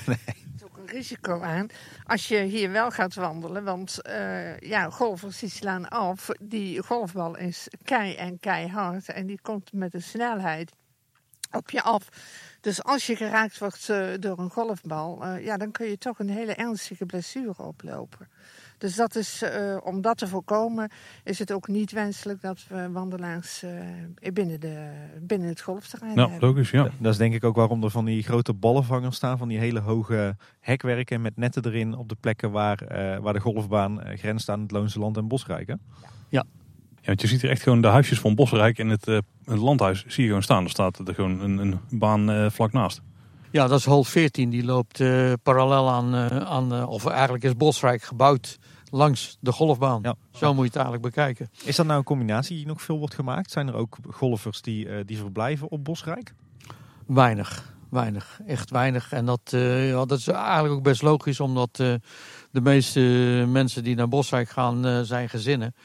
is ook een risico aan als je hier wel gaat wandelen. Want eh, ja, golfers die slaan af. Die golfbal is kei en keihard. En die komt met een snelheid op je af. Dus als je geraakt wordt eh, door een golfbal, eh, ja, dan kun je toch een hele ernstige blessure oplopen. Dus dat is, eh, om dat te voorkomen, is het ook niet wenselijk dat we wandelaars eh, binnen, de, binnen het golfterrein Nou, hebben. logisch, ja. Dat is denk ik ook waarom er van die grote ballenvangers staan, van die hele hoge hekwerken met netten erin op de plekken waar, eh, waar de golfbaan grenst aan het Loonse Land en Bosrijk. Hè? Ja, want je ziet hier echt gewoon de huisjes van Bosrijk en het, eh, het landhuis zie je gewoon staan. Er staat er gewoon een, een baan vlak naast. Ja, dat is hol 14. Die loopt eh, parallel aan, eh, aan eh, of eigenlijk is Bosrijk gebouwd langs de golfbaan. Ja. Zo moet je het eigenlijk bekijken. Is dat nou een combinatie die nog veel wordt gemaakt? Zijn er ook golfers die, eh, die verblijven op Bosrijk? Weinig, weinig, echt weinig. En dat, eh, ja, dat is eigenlijk ook best logisch, omdat eh, de meeste mensen die naar Bosrijk gaan zijn gezinnen.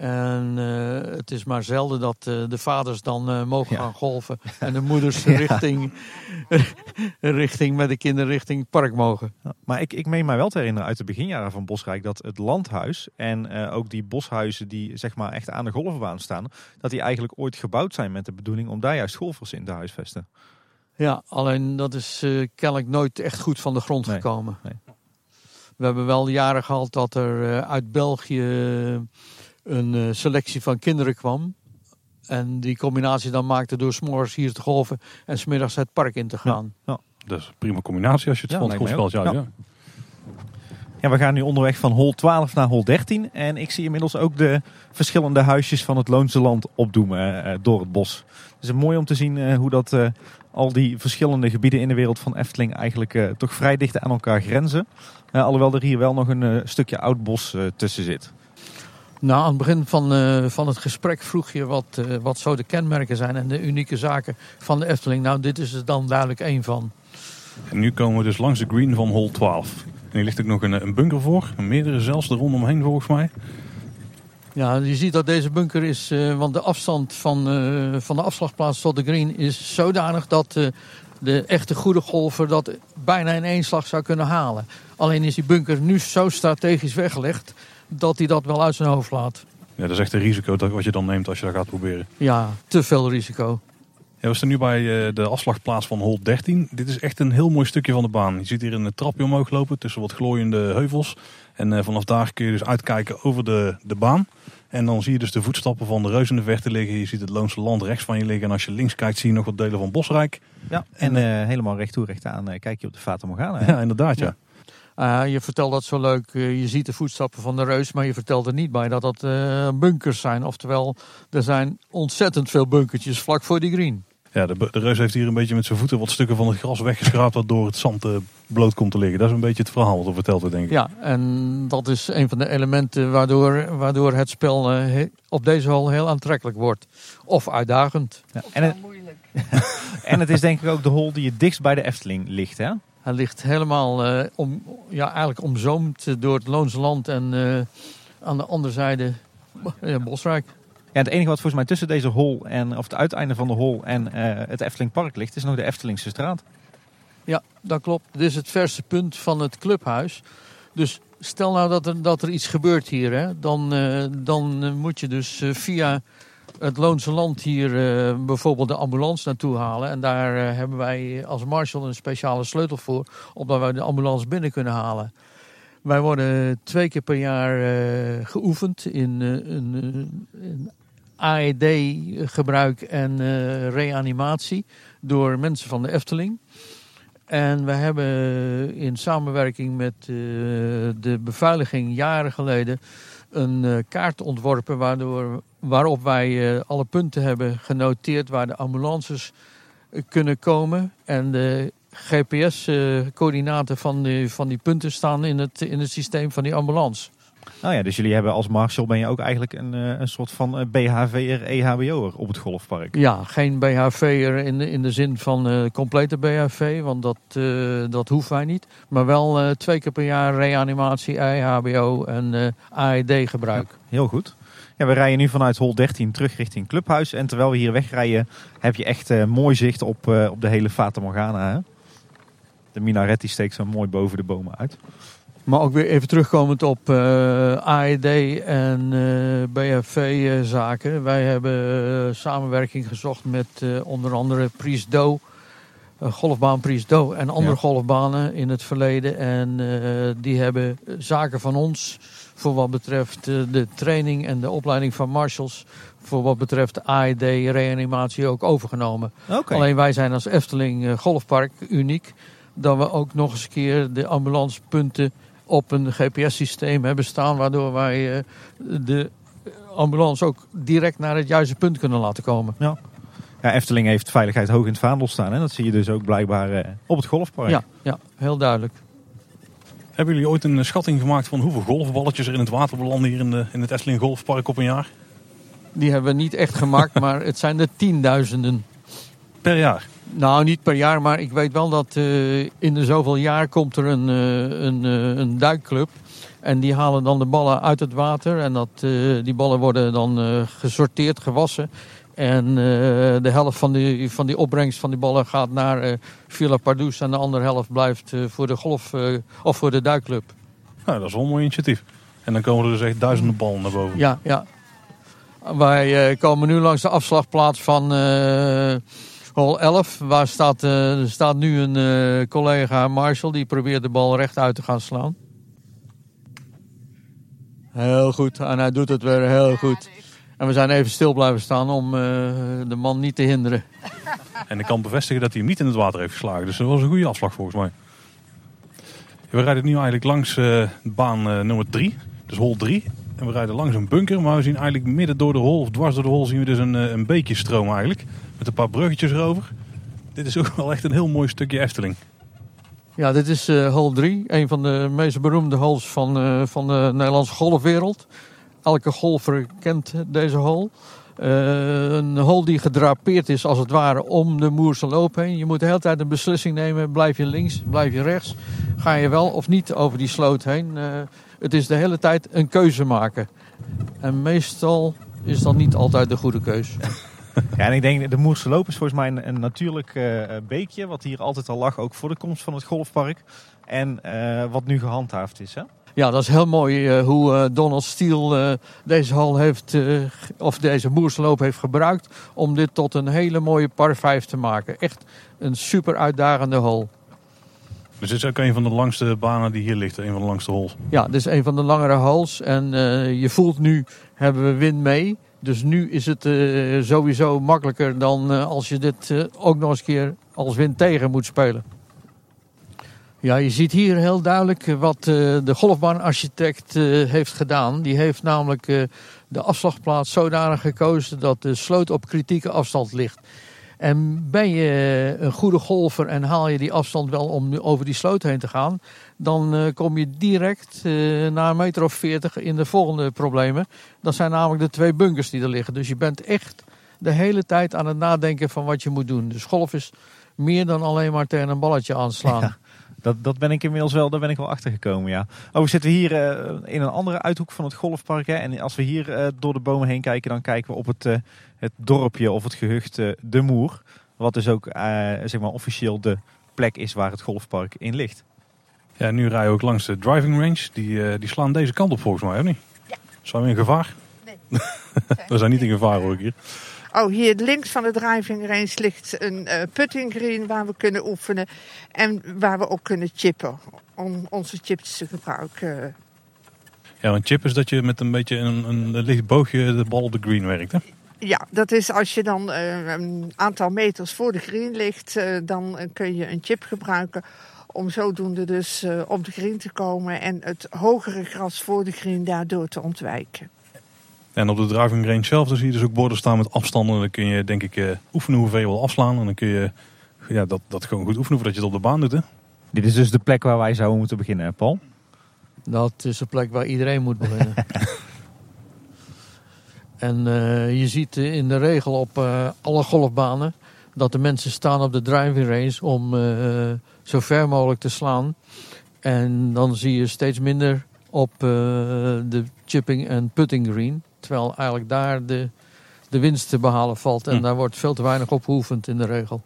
En eh, het is maar zelden dat eh, de vaders dan eh, mogen Ja. gaan golven en de moeders Ja. richting, richting met de kinderen richting het park mogen. Ja, maar ik, ik meen mij wel te herinneren uit de beginjaren van Bosrijk dat het landhuis en ook die boshuizen die zeg maar echt aan de golfbaan staan, dat die eigenlijk ooit gebouwd zijn met de bedoeling om daar juist golfers in te huisvesten. Ja, alleen dat is kennelijk nooit echt goed van de grond Nee, gekomen. nee. We hebben wel jaren gehad dat er uit België een eh, selectie van kinderen kwam. En die combinatie dan maakte door s'morgens hier te golven en smiddags het park in te gaan. Dat is een prima combinatie als je het Ja, van het lijkt mij golfspel ook. ja. Ja. Ja, we gaan nu onderweg van hol 12 naar hol 13 en ik zie inmiddels ook de verschillende huisjes van het Loonse Land opdoemen eh, door het bos. Het is mooi om te zien eh, hoe dat eh, al die verschillende gebieden in de wereld van Efteling eigenlijk eh, toch vrij dicht aan elkaar grenzen. Eh, alhoewel er hier wel nog een eh, stukje oud bos eh, tussen zit. Nou, aan het begin van, eh, van het gesprek vroeg je wat, eh, wat zo de kenmerken zijn en de unieke zaken van de Efteling. Nou, dit is er dan duidelijk één van. En nu komen we dus langs de green van hol 12. En hier ligt ook nog een, een bunker voor. Meerdere zelfs er rondomheen volgens mij. Ja, je ziet dat deze bunker is, eh, want de afstand van, eh, van de afslagplaats tot de green is zodanig dat eh, de echte goede golfer dat bijna in één slag zou kunnen halen. Alleen is die bunker nu zo strategisch weggelegd dat hij dat wel uit zijn hoofd laat. Ja, dat is echt een risico dat, wat je dan neemt als je dat gaat proberen. Ja, te veel risico. Ja, we staan nu bij eh, de afslagplaats van hol 13. Dit is echt een heel mooi stukje van de baan. Je ziet hier een trapje omhoog lopen tussen wat glooiende heuvels. En eh, vanaf daar kun je dus uitkijken over de, de baan. En dan zie je dus de voetstappen van de reus in de verte liggen. Je ziet het Loonse Land rechts van je liggen. En als je links kijkt zie je nog wat delen van Bosrijk. Ja, en eh, helemaal recht toe, recht aan kijk je op de Fata Morgana. hè? Ja, inderdaad ja. Ah, je vertelt dat zo leuk. eh, je ziet de voetstappen van de reus, maar je vertelt er niet bij dat dat eh, bunkers zijn. Oftewel, er zijn ontzettend veel bunkertjes vlak voor die green. Ja, de, de reus heeft hier een beetje met zijn voeten wat stukken van het gras weggeschraapt. Waardoor het zand eh, bloot komt te liggen. Dat is een beetje het verhaal wat er verteld wordt denk ik. Ja, en dat is een van de elementen waardoor, waardoor het spel he- op deze hal heel aantrekkelijk wordt. Of uitdagend. Ja, en, het, moeilijk. en het is denk ik ook de hol die het dichtst bij de Efteling ligt, hè? Hij ligt helemaal eh, om, ja, eigenlijk omzoomd door het Loonse Land en eh, aan de andere zijde eh, Bosrijk. Ja, het enige wat volgens mij tussen deze hol en, of het uiteinde van de hol en het Efteling Park ligt, is nog de Eftelingse straat. Ja, dat klopt. Dit is het verste punt van het clubhuis. Dus stel nou dat er, dat er iets gebeurt hier, hè, dan, dan moet je dus via het Loonse Land hier eh, bijvoorbeeld de ambulance naartoe halen. En daar eh, hebben wij als marshal een speciale sleutel voor, opdat wij de ambulance binnen kunnen halen. Wij worden twee keer per jaar eh, geoefend in, een, AED-gebruik en reanimatie door mensen van de Efteling. En we hebben in samenwerking met de beveiliging jaren geleden een eh, kaart ontworpen waardoor, waarop wij eh, alle punten hebben genoteerd waar de ambulances eh, kunnen komen. En de GPS-coördinaten van, die- van die punten staan in het, in het systeem van die ambulance. Nou ja, dus jullie hebben als marshal ben je ook eigenlijk een, eh, een soort van eh, BHV'er, EHBO'er op het golfpark. Ja, geen BHV'er in de, in de zin van eh, complete BHV, want dat, dat hoeven wij niet. Maar wel twee keer per jaar reanimatie, EHBO en AED gebruik. Heel goed. Ja, we rijden nu vanuit hol 13 terug richting Clubhuis. En terwijl we hier wegrijden, heb je echt mooi zicht op, op de hele Fata Morgana. Hè? De minaret die steekt zo mooi boven de bomen uit. Maar ook weer even terugkomend op eh, AED en eh BHV-zaken. Wij hebben eh, samenwerking gezocht met eh, onder andere Priest Do, eh, golfbaan Priest Do en andere Ja. golfbanen in het verleden. En eh, die hebben zaken van ons voor wat betreft eh, de training en de opleiding van marshals. Voor wat betreft AED-reanimatie ook overgenomen. Alleen wij zijn als Efteling eh, Golfpark uniek. Dat we ook nog eens een keer de ambulancepunten op een GPS-systeem hebben staan. Waardoor wij eh, de ambulance ook direct naar het juiste punt kunnen laten komen. Ja, Efteling heeft veiligheid hoog in het vaandel staan. En dat zie je dus ook blijkbaar eh, op het golfpark. Ja, ja, heel duidelijk. Hebben jullie ooit een schatting gemaakt van hoeveel golfballetjes er in het water belanden hier in, de, in het Efteling Golfpark op een jaar? Die hebben we niet echt gemaakt, maar het zijn er tienduizenden. Per jaar. Nou, niet per jaar, maar ik weet wel dat eh, in de zoveel jaar komt er een, eh, een, eh, een duikclub. En die halen dan de ballen uit het water. En dat, die ballen worden dan gesorteerd, gewassen. En de helft van die, van die opbrengst van die ballen gaat naar Villa Pardoes. En de andere helft blijft voor de golf of voor de duikclub. Nou, dat is wel een mooi initiatief. En dan komen er dus echt duizenden ballen naar boven. Ja, ja. Wij komen nu langs de afslagplaats van hol 11. Waar staat, er staat nu een eh, collega Marshall die probeert de bal rechtuit te gaan slaan. Heel goed. En hij doet het weer heel goed. En we zijn even stil blijven staan om eh, de man niet te hinderen. En ik kan bevestigen dat hij hem niet in het water heeft geslagen. Dus dat was een goede afslag volgens mij. We rijden nu eigenlijk langs baan nummer 3. Dus hol 3. En we rijden langs een bunker. Maar we zien eigenlijk midden door de hol, of dwars door de hol, zien we dus een, een beekje stromen eigenlijk. Met een paar bruggetjes erover. Dit is ook wel echt een heel mooi stukje Efteling. Ja, dit is eh hole 3. Een van de meest beroemde holes van, eh, van de Nederlandse golfwereld. elke golfer kent deze hole. Uh, een hole die gedrapeerd is als het ware om de Moerse loop heen. Je moet de hele tijd een beslissing nemen. Blijf je links, blijf je rechts. Ga je wel of niet over die sloot heen. Uh, het is de hele tijd een keuze maken. En meestal is dat niet altijd de goede keus. Ja, en ik denk de Moerse Loop is volgens mij een, een natuurlijk uh, beekje. Wat hier altijd al lag, ook voor de komst van het golfpark. En uh, wat nu gehandhaafd is, hè? Ja, dat is heel mooi uh, hoe Donald Steele deze hal heeft, of deze Moerse Loop heeft gebruikt. Om dit tot een hele mooie par 5 te maken. Echt een super uitdagende hal. Dus dit is ook een van de langste banen die hier ligt, een van de langste holes. Ja, dit is een van de langere holes. En je voelt nu, hebben we wind mee. Dus nu is het uh, sowieso makkelijker dan uh, als je dit uh, ook nog eens een keer als wind tegen moet spelen. Ja, je ziet hier heel duidelijk wat de golfbaanarchitect heeft gedaan. Die heeft namelijk de afslagplaats zodanig gekozen dat de sloot op kritieke afstand ligt. En ben je een goede golfer en haal je die afstand wel om over die sloot heen te gaan, dan uh, kom je direct uh, na een meter of veertig in de volgende problemen. Dat zijn namelijk de twee bunkers die er liggen. Dus je bent echt de hele tijd aan het nadenken van wat je moet doen. Dus golf is meer dan alleen maar tegen een balletje aanslaan. Dat, dat ben ik inmiddels wel, daar ben ik wel achter gekomen, ja. Oh, we zitten hier uh, in een andere uithoek van het golfpark. Hè? En als we hier door de bomen heen kijken, dan kijken we op het, het dorpje of het gehucht De Moer. Wat dus ook zeg maar officieel de plek is waar het golfpark in ligt. Ja, nu rijden we ook langs de driving range. Die, die slaan deze kant op volgens mij, of niet? Ja. Zijn we in gevaar? Nee. we zijn niet in gevaar hoor ik hier. Oh, hier links van de driving range ligt een uh, putting green waar we kunnen oefenen. En waar we ook kunnen chippen. Om onze chips te gebruiken. Ja, een chip is dat je met een beetje een, een, een licht boogje de bal op de green werkt, hè? Ja, dat is als je dan uh, een aantal meters voor de green ligt, uh, dan kun je een chip gebruiken om zodoende dus uh, op de green te komen en het hogere gras voor de green daardoor te ontwijken. En op de driving range zelf dan zie je dus ook borden staan met afstanden. Dan kun je denk ik uh, oefenen hoeveel je wil afslaan. En dan kun je ja, dat, dat gewoon goed oefenen voordat je het op de baan doet. Hè? Dit is dus de plek waar wij zouden moeten beginnen, Paul? Dat is de plek waar iedereen moet beginnen. en uh, je ziet in de regel op uh, alle golfbanen dat de mensen staan op de driving range om zo ver mogelijk te slaan. En dan zie je steeds minder op de chipping en putting green. Terwijl eigenlijk daar de, de winst te behalen valt. En hm. daar wordt veel te weinig op geoefend in de regel.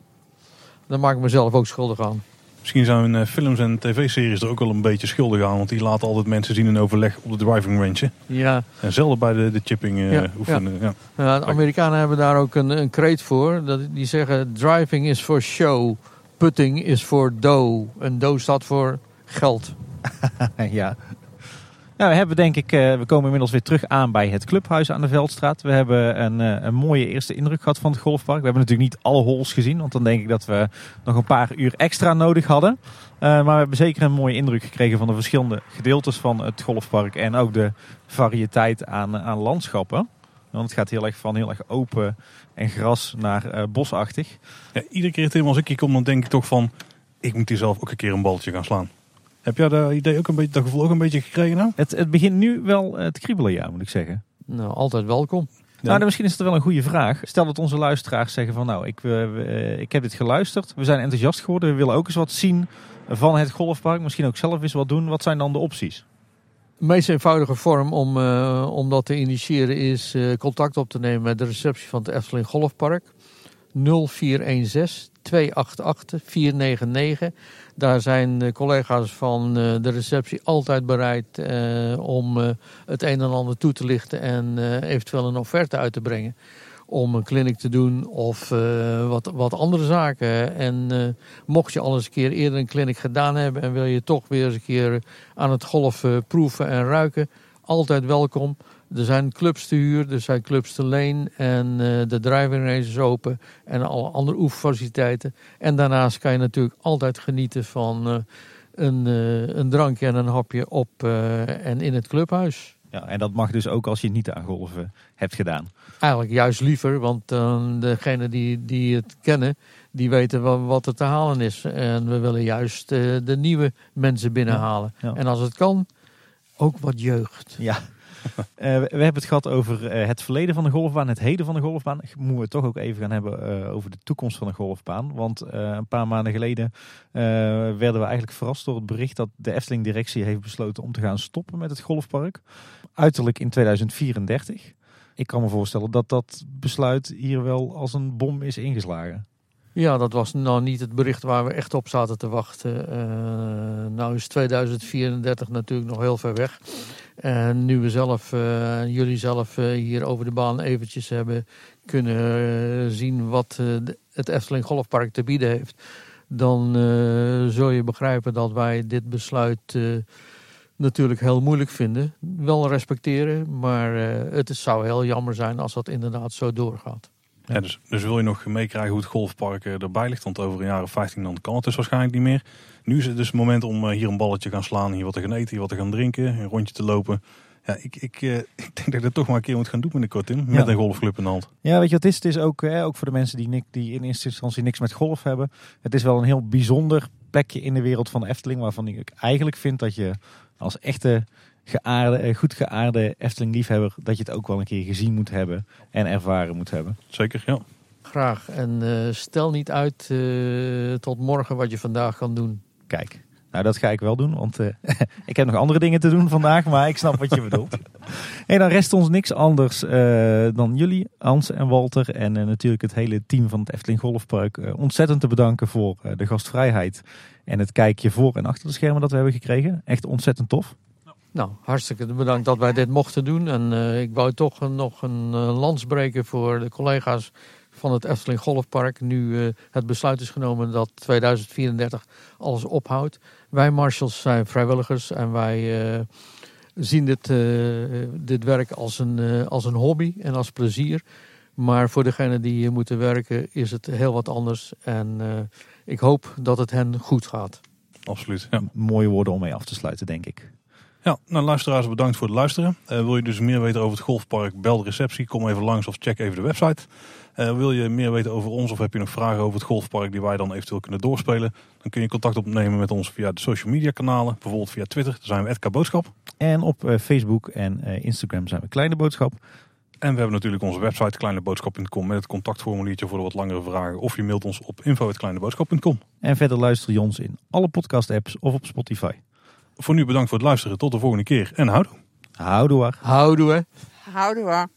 Daar maak ik mezelf ook schuldig aan. Misschien zijn uh, films en tv-series er ook wel een beetje schuldig aan. Want die laten altijd mensen zien in overleg op de driving range. Ja. En zelden bij de, de chipping uh, ja, oefenen. Ja. Ja. de Amerikanen hebben daar ook een, een kreet voor. Dat, die zeggen driving is voor show. Putting is voor dough. En dough staat voor geld. ja, nou, we hebben denk ik, uh, we komen inmiddels weer terug aan bij het clubhuis aan de Veldstraat. We hebben een, uh, een mooie eerste indruk gehad van het golfpark. We hebben natuurlijk niet alle holes gezien, want dan denk ik dat we nog een paar uur extra nodig hadden. Uh, maar we hebben zeker een mooie indruk gekregen van de verschillende gedeeltes van het golfpark en ook de variëteit aan, aan landschappen. Want het gaat heel erg van heel erg open en gras naar bosachtig. Ja, iedere keer het als ik hier kom, dan denk ik toch van, ik moet hier zelf ook een keer een balletje gaan slaan. Heb jij dat idee ook een beetje, dat gevoel ook een beetje gekregen nou? Het, het begint nu wel eh, te kriebelen, ja, moet ik zeggen. Nou, altijd welkom. Ja. Nou, misschien is het wel een goede vraag. Stel dat onze luisteraars zeggen van nou, ik, uh, ik heb dit geluisterd. We zijn enthousiast geworden. We willen ook eens wat zien van het golfpark. Misschien ook zelf eens wat doen. Wat zijn dan de opties? De meest eenvoudige vorm om, uh, om dat te initiëren is uh, contact op te nemen met de receptie van het Efteling Golfpark. 0416 288 499. Daar zijn de collega's van eh, de receptie altijd bereid eh, om eh, het een en ander toe te lichten en eventueel een offerte uit te brengen. Om een clinic te doen of wat, wat andere zaken. En mocht je al eens een keer eerder een clinic gedaan hebben en wil je toch weer eens een keer aan het golf proeven en ruiken, altijd welkom. Er zijn clubs te huur, er zijn clubs te leen en uh, de driving range is open en alle andere oefenfaciliteiten. En daarnaast kan je natuurlijk altijd genieten van uh, een, uh, een drankje en een hapje op en in het clubhuis. Ja, en dat mag dus ook als je niet aan golven hebt gedaan. Eigenlijk juist liever, want degenen die, die het kennen, die weten wat, wat er te halen is. En we willen juist de nieuwe mensen binnenhalen. Ja, ja. En als het kan, ook wat jeugd. Ja, we hebben het gehad over het verleden van de golfbaan, het heden van de golfbaan. Moeten we toch ook even gaan hebben over de toekomst van de golfbaan. Want een paar maanden geleden werden we eigenlijk verrast door het bericht dat de Efteling-directie heeft besloten om te gaan stoppen met het golfpark. Uiterlijk in 2034. Ik kan me voorstellen dat dat besluit hier wel als een bom is ingeslagen. Ja, dat was nou niet het bericht waar we echt op zaten te wachten. Uh, nou is 2034 natuurlijk nog heel ver weg. En nu we zelf, uh, jullie zelf uh, hier over de baan eventjes hebben kunnen zien wat het Efteling Golfpark te bieden heeft. Dan zul je begrijpen dat wij dit besluit natuurlijk heel moeilijk vinden. Wel respecteren, maar het zou heel jammer zijn als dat inderdaad zo doorgaat. Ja, dus, dus wil je nog meekrijgen hoe het golfpark eh, erbij ligt, want over een jaar of 15 dan kan het dus waarschijnlijk niet meer. Nu is het dus het moment om eh, hier een balletje gaan slaan, hier wat te gaan eten, hier wat te gaan drinken, een rondje te lopen. Ja, ik, ik, eh, ik denk dat ik dat toch maar een keer moet gaan doen binnenkort in, met een golfclub in de hand. Ja, weet je wat het is? Het is ook, ook voor de mensen die, die in eerste instantie niks met golf hebben. Het is wel een heel bijzonder plekje in de wereld van de Efteling, waarvan ik eigenlijk vind dat je als echte geaarde, eh, goed geaarde Efteling-liefhebber... dat je het ook wel een keer gezien moet hebben en ervaren moet hebben. Zeker, ja. Graag. En uh, stel niet uit uh, tot morgen wat je vandaag kan doen. Kijk, nou dat ga ik wel doen, want uh, ik heb nog andere dingen te doen vandaag, maar ik snap wat je bedoelt. En dan rest ons niks anders dan jullie, Hans en Walter en natuurlijk het hele team van het Efteling Golfpark ontzettend te bedanken voor de gastvrijheid en het kijkje voor en achter de schermen dat we hebben gekregen. Echt ontzettend tof. Nou, hartstikke bedankt dat wij dit mochten doen. En uh, ik wou toch nog een uh, lans breken voor de collega's van het Efteling Golfpark. Nu uh, het besluit is genomen dat 2034 alles ophoudt. Wij marshals zijn vrijwilligers en wij zien dit, dit werk als een, als een hobby en als plezier. Maar voor degenen die hier moeten werken is het heel wat anders. En ik hoop dat het hen goed gaat. Absoluut. Ja. Mooie woorden om mee af te sluiten, denk ik. Ja, nou luisteraars bedankt voor het luisteren. Uh, wil je dus meer weten over het golfpark, bel de receptie. Kom even langs of check even de website. Uh, wil je meer weten over ons of heb je nog vragen over het golfpark die wij dan eventueel kunnen doorspelen? Dan kun je contact opnemen met ons via de social media kanalen. Bijvoorbeeld via Twitter, daar zijn we Edka Boodschap. En op uh, Facebook en Instagram zijn we Kleine Boodschap. En we hebben natuurlijk onze website kleineboodschap.com met het contactformuliertje voor de wat langere vragen. Of je mailt ons op info.kleineboodschap.com. En verder luister je ons in alle podcast apps of op Spotify. Voor nu bedankt voor het luisteren. Tot de volgende keer en houdoe. Houdoe. Houdoe. Houdoe.